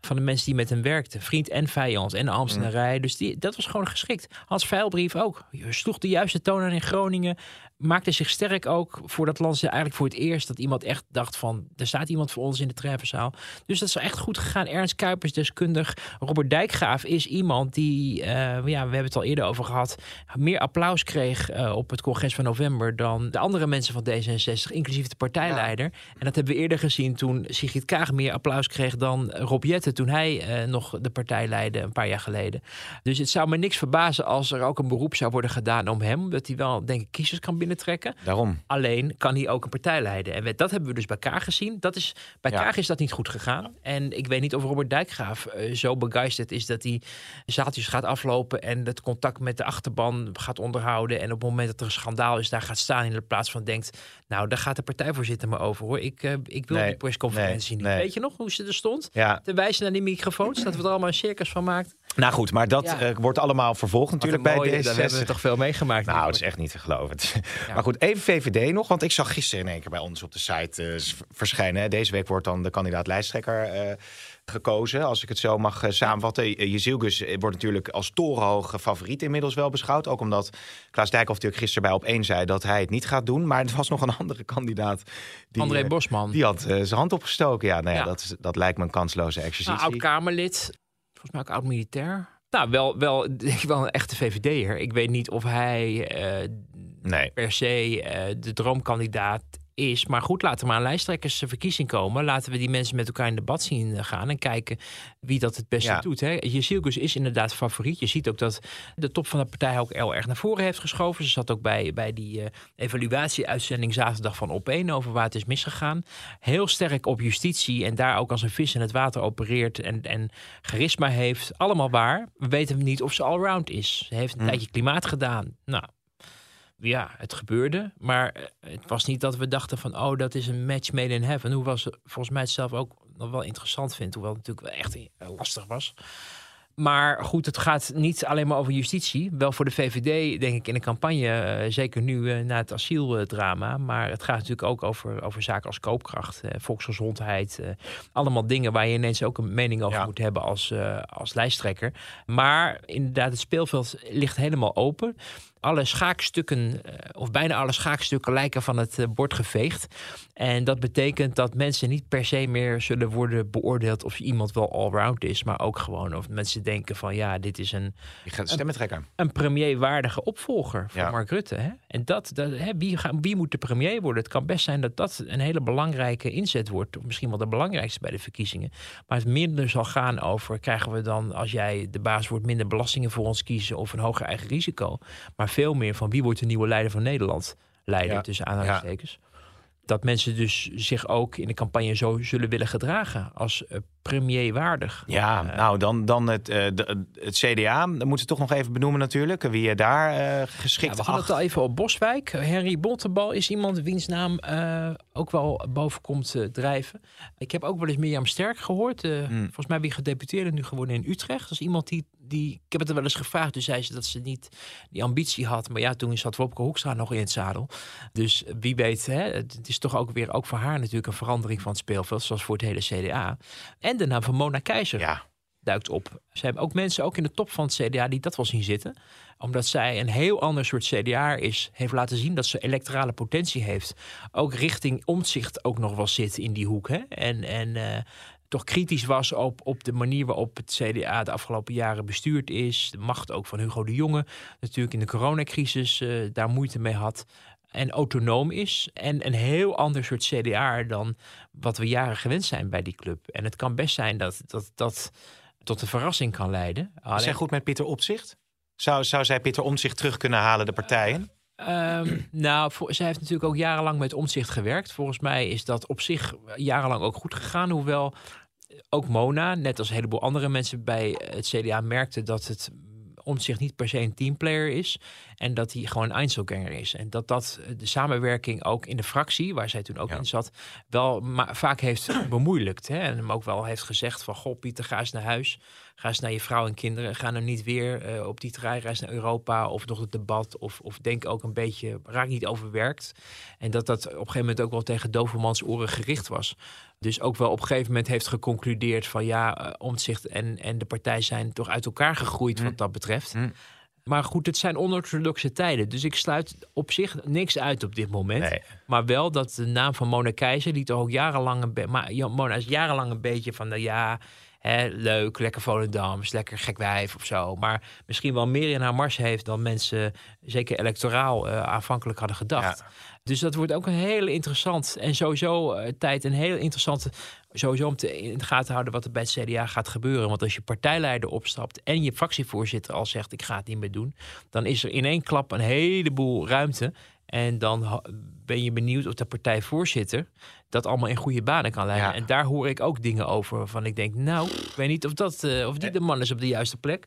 van de mensen die met hem werkten. Vriend en vijand en de ambtenarij. Dus die, dat was gewoon geschikt. Hans Veilbrief ook. Je sloeg de juiste toon aan in Groningen. Maakte zich sterk ook voor dat land. Eigenlijk voor het eerst dat iemand echt dacht van... er staat iemand voor ons in de treffenzaal. Dus dat is echt goed gegaan. Ernst Kuipers deskundig. Robert Dijkgraaf is iemand die... eh, ja, we hebben het al eerder over gehad... meer applaus kreeg eh, op het congres van november... dan de andere mensen van D66, inclusief de partijleider. En dat hebben we eerder gezien toen Sigrid Kaag meer applaus kreeg... dan Rob Jetten toen hij eh, nog de partij leidde een paar jaar geleden. Dus het zou me niks verbazen als er ook een beroep zou worden gedaan om hem. Dat hij wel, denk ik, kiezers kan binnentrekken. Daarom. Alleen kan hij ook een partij leiden. En we- dat hebben we dus bij Kaag gezien. Dat is, bij Ja. Kaag is dat niet goed gegaan. En ik weet niet of Robert Dijkgraaf eh, zo begeisterd is dat hij zaaltjes gaat aflopen en het contact met de achterban gaat onderhouden. En op het moment dat er een schandaal is, daar gaat staan in de plaats van denkt, nou, daar gaat de partijvoorzitter me over hoor. Ik, eh, ik wil Nee, die persconferentie nee, niet. nee. Weet je nog hoe ze er stond? Ja, Te wijzen naar die microfoons, dat we er allemaal een circus van maakt. nou goed, maar dat Ja. eh, wordt allemaal vervolgd natuurlijk bij D66. Daar hebben we toch veel meegemaakt. Nou, het is echt niet te geloven. Maar goed, even VVD nog. Want ik zag gisteren in één keer bij ons op de site eh, verschijnen. hè. Deze week wordt dan de kandidaat lijsttrekker eh, gekozen. Als ik het zo mag samenvatten. Uh, Jezilgus eh, wordt natuurlijk als torenhoge favoriet inmiddels wel beschouwd. Ook omdat Klaas Dijkhoff natuurlijk gisteren bij op één zei dat hij het niet gaat doen. Maar er was nog een andere kandidaat. Die, André Bosman. Die had zijn hand opgestoken. Ja, nou ja, Ja. Dat, dat lijkt me een kansloze Nou, exercitie. oud-Kamerlid. Volgens mij ook oud-militair. Nou, wel, wel, wel een echte VVD'er. Ik weet niet of hij nee. per se eh, de droomkandidaat is. Maar goed, laten we maar een lijsttrekkersverkiezing komen. Laten we die mensen met elkaar in debat zien eh, gaan. En kijken wie dat het beste Ja. doet. Hè. Is inderdaad favoriet. Je ziet ook dat de top van de partij ook heel erg naar voren heeft geschoven. Ze zat ook bij, bij die eh, evaluatie-uitzending zaterdag van Op1 over waar het is misgegaan. Heel sterk op justitie en daar ook als een vis in het water opereert en, en charisma heeft. Allemaal waar. We weten niet of ze allround is. Ze heeft een Hmm. tijdje klimaat gedaan. Nou, ja, het gebeurde. Maar eh, het was niet dat we dachten van... oh, dat is een match made in heaven. Hoewel ze volgens mij het zelf ook nog wel interessant vindt. Hoewel het natuurlijk wel echt eh, lastig was. Maar goed, het gaat niet alleen maar over justitie. Wel voor de VVD, denk ik, in de campagne. eh, zeker nu na het asieldrama. Maar het gaat natuurlijk ook over, over zaken als koopkracht, volksgezondheid. allemaal dingen waar je ineens ook een mening over Ja. moet hebben als, als lijsttrekker. Maar inderdaad, het speelveld ligt helemaal open. Alle schaakstukken, eh, of bijna alle schaakstukken, lijken van het eh, bord geveegd. En dat betekent dat mensen niet per se meer zullen worden beoordeeld of iemand wel allround is. Maar ook gewoon of mensen denken van ja, dit is een, Je gaat stemmen trekken. een premierwaardige opvolger van Ja. Mark Rutte. Hè? En dat, dat, hè, wie, ga- wie moet de premier worden? Het kan best zijn dat dat een hele belangrijke inzet wordt. Of misschien wel de belangrijkste bij de verkiezingen. Maar het minder zal gaan over, krijgen we dan als jij de baas wordt minder belastingen voor ons kiezen of een hoger eigen risico. Maar veel meer van wie wordt de nieuwe leider van Nederland? Leider Ja. tussen aanhalingstekens. Dat mensen dus zich ook in de campagne zo zullen willen gedragen als eh, premier waardig. Ja, nou dan, dan het, eh, de- het CDA. Dan moeten we toch nog even benoemen natuurlijk. Wie je daar eh, geschikt Ja, we hadden acht. het al even op Boswijk. Henry Bontebal is iemand wiens naam eh, ook wel boven komt eh, drijven. Ik heb ook wel eens Mirjam Sterk gehoord. eh, Hmm. Volgens mij wie gedeputeerde nu geworden in Utrecht. Dat is iemand die, die... Ik heb het er wel eens gevraagd. Toen zei ze dat ze niet die ambitie had. Maar ja, toen zat Wopke Hoekstra nog in het zadel. Dus wie weet, hè, het is toch ook weer ook voor haar natuurlijk een verandering van het speelveld. Zoals voor het hele CDA. En de naam van Mona Keizer Ja, duikt op. Ze hebben ook mensen, ook in de top van het CDA, die dat wel zien zitten. Omdat zij een heel ander soort CDA is. Heeft laten zien dat ze electorale potentie heeft. Ook richting omzicht ook nog wel zit in die hoek. Hè? En, en eh, toch kritisch was op, op de manier waarop het CDA de afgelopen jaren bestuurd is. De macht ook van Hugo de Jonge. Natuurlijk in de coronacrisis eh, daar moeite mee had. En autonoom is. En een heel ander soort CDA dan wat we jaren gewend zijn bij die club. En het kan best zijn dat dat, dat tot een verrassing kan leiden. is Alleen, zij goed met Pieter Opzicht? Zou, zou zij Pieter Omtzigt terug kunnen halen, de partijen? Ehm, nou, voor, zij heeft natuurlijk ook jarenlang met omzicht gewerkt. Volgens mij is dat op zich jarenlang ook goed gegaan. Hoewel ook Mona, net als een heleboel andere mensen bij het CDA, merkte dat het omzicht niet per se een teamplayer is. En dat hij gewoon een Einzelganger is. En dat dat de samenwerking ook in de fractie, waar zij toen ook Ja. in zat, wel vaak heeft bemoeilijkt. Hè? En hem ook wel heeft gezegd van, goh Pieter, ga eens naar huis. Ga eens naar je vrouw en kinderen. Ga nou niet weer eh, op die treinreis naar Europa of nog het debat. Of, of denk ook een beetje, raak niet overwerkt. En dat dat op een gegeven moment ook wel tegen Dovermans oren gericht was. Dus ook wel op een gegeven moment heeft geconcludeerd van ja, Omtzigt en, en de partij zijn toch uit elkaar gegroeid wat dat betreft. Hm. Maar goed, het zijn onorthodoxe tijden. Dus ik sluit op zich niks uit op dit moment. Nee. Maar wel dat de naam van Mona Keizer, die toch ook jarenlang een. Maar Mona is jarenlang een beetje van de ja. Hè, leuk, lekker Volendams, lekker gek wijf of zo. Maar misschien wel meer in haar mars heeft dan mensen, zeker electoraal, eh, aanvankelijk hadden gedacht. Ja. Dus dat wordt ook een hele interessant en sowieso eh, tijd een heel interessante sowieso om te in de gaten houden wat er bij het CDA gaat gebeuren. Want als je partijleider opstapt en je fractievoorzitter al zegt ik ga het niet meer doen, dan is er in één klap een heleboel ruimte. En dan ben je benieuwd of de partijvoorzitter dat allemaal in goede banen kan leiden. Ja. En daar hoor ik ook dingen over van ik denk, nou, ik weet niet of dat eh, of die de man is op de juiste plek.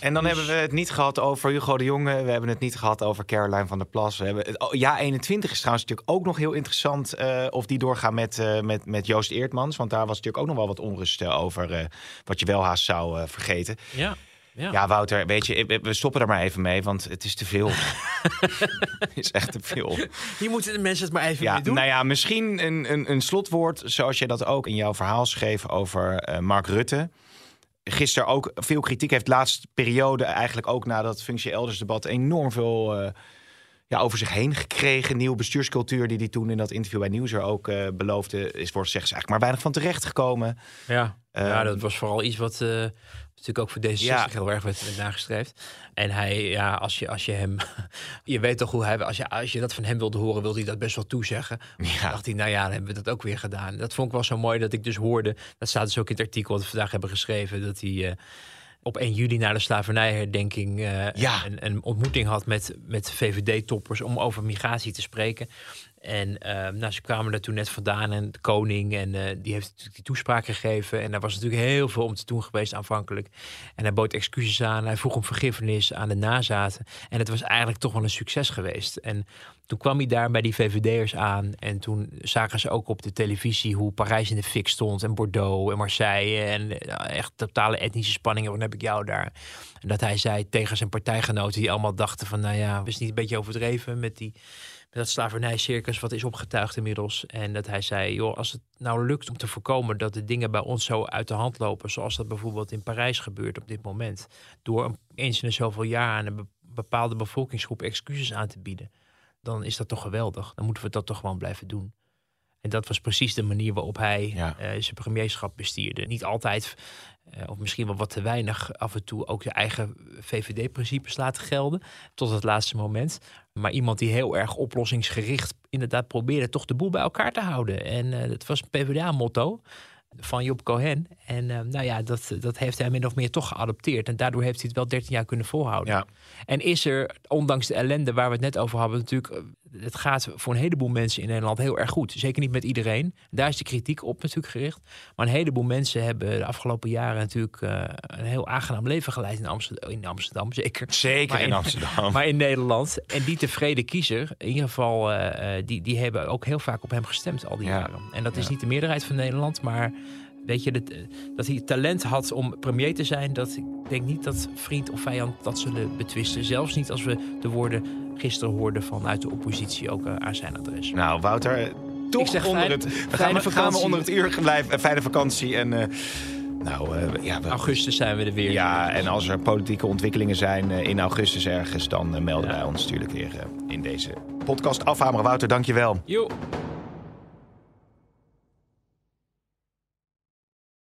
En dan Dus- hebben we het niet gehad over Hugo de Jonge. We hebben het niet gehad over Caroline van der Plas. We hebben het, oh, ja, 21 is trouwens natuurlijk ook nog heel interessant. eh, of die doorgaan met, eh, met, met Joost Eertmans. Want daar was natuurlijk ook nog wel wat onrust eh, over. eh, wat je wel haast zou eh, vergeten. Ja. Ja. Ja, Wouter, weet je, we- stoppen er maar even mee. Want het is te veel. het is echt te veel. Hier moeten de mensen het maar even Ja, mee doen. nou ja, misschien een, een, een slotwoord. Zoals je dat ook in jouw verhaal schreef over eh, Mark Rutte. Gisteren ook veel kritiek heeft de laatste periode eigenlijk ook na dat functie elders debat enorm veel eh, ja, over zich heen gekregen. Nieuwe bestuurscultuur die hij toen in dat interview bij Nieuwser ook eh, beloofde. Is voor zeggen ze eigenlijk maar weinig van terecht gekomen. Ja. Ja, Ehm, dat was vooral iets wat eh, natuurlijk ook voor deze Ja. heel erg werd, werd nagestreefd. En hij, ja, als je, als je hem, je weet toch hoe hij, als je, als je dat van hem wilde horen, wilde hij dat best wel toezeggen. Maar Ja. dacht hij, nou ja, dan hebben we dat ook weer gedaan. Dat vond ik wel zo mooi dat ik dus hoorde, dat staat dus ook in het artikel dat we vandaag hebben geschreven, dat hij eh, op 1 juli na de slavernijherdenking eh, Ja. een, een ontmoeting had met, met VVD-toppers om over migratie te spreken. En uh, nou, ze kwamen er toen net vandaan en de koning en uh, die heeft natuurlijk die toespraak gegeven. En daar was natuurlijk heel veel om te doen geweest aanvankelijk. En hij bood excuses aan, hij vroeg om vergiffenis aan de nazaten. En het was eigenlijk toch wel een succes geweest. En toen kwam hij daar bij die VVD'ers aan. En toen zagen ze ook op de televisie hoe Parijs in de fik stond. En Bordeaux en Marseille. En uh, echt totale etnische spanningen. Wat heb ik jou daar? En dat hij zei tegen zijn partijgenoten die allemaal dachten van... nou ja, is niet een beetje overdreven met die dat slavernijcircus wat is opgetuigd inmiddels. En dat hij zei, joh, als het nou lukt om te voorkomen dat de dingen bij ons zo uit de hand lopen, zoals dat bijvoorbeeld in Parijs gebeurt op dit moment, door eens in zoveel jaar aan een bepaalde bevolkingsgroep excuses aan te bieden, dan is dat toch geweldig. Dan moeten we dat toch gewoon blijven doen. En dat was precies de manier waarop hij ja. uh, zijn premierschap bestierde. Niet altijd, uh, of misschien wel wat te weinig, af en toe ook je eigen VVD-principes laten gelden. Tot het laatste moment. Maar iemand die heel erg oplossingsgericht inderdaad probeerde toch de boel bij elkaar te houden. En uh, dat was een PvdA-motto van Job Cohen. En uh, nou ja, dat, dat heeft hij min of meer toch geadopteerd. En daardoor heeft hij het wel 13 jaar kunnen volhouden. Ja. En is er, ondanks de ellende waar we het net over hadden, natuurlijk. Het gaat voor een heleboel mensen in Nederland heel erg goed. Zeker niet met iedereen. Daar is de kritiek op natuurlijk gericht. Maar een heleboel mensen hebben de afgelopen jaren natuurlijk uh, een heel aangenaam leven geleid in Amsterdam. In Amsterdam zeker. Zeker in, in, Amsterdam. Maar in Nederland. En die tevreden kiezer, in ieder geval, uh, die, die hebben ook heel vaak op hem gestemd al die ja. jaren. En dat is niet de meerderheid van Nederland, maar weet je, dat, dat hij talent had om premier te zijn, dat ik denk niet dat vriend of vijand dat zullen betwisten. Zelfs niet als we de woorden gisteren hoorden vanuit de oppositie ook uh, aan zijn adres. Nou, Wouter, toch ik zeg onder fijn, het, we gaan, we, gaan we onder het uur blijven. Fijne vakantie en. Uh, nou, uh, ja, we, augustus zijn we er weer. Ja, en als er politieke ontwikkelingen zijn in augustus ergens, dan melden ja. wij ons natuurlijk weer in deze podcast afhameren. Wouter, dankjewel. Jo.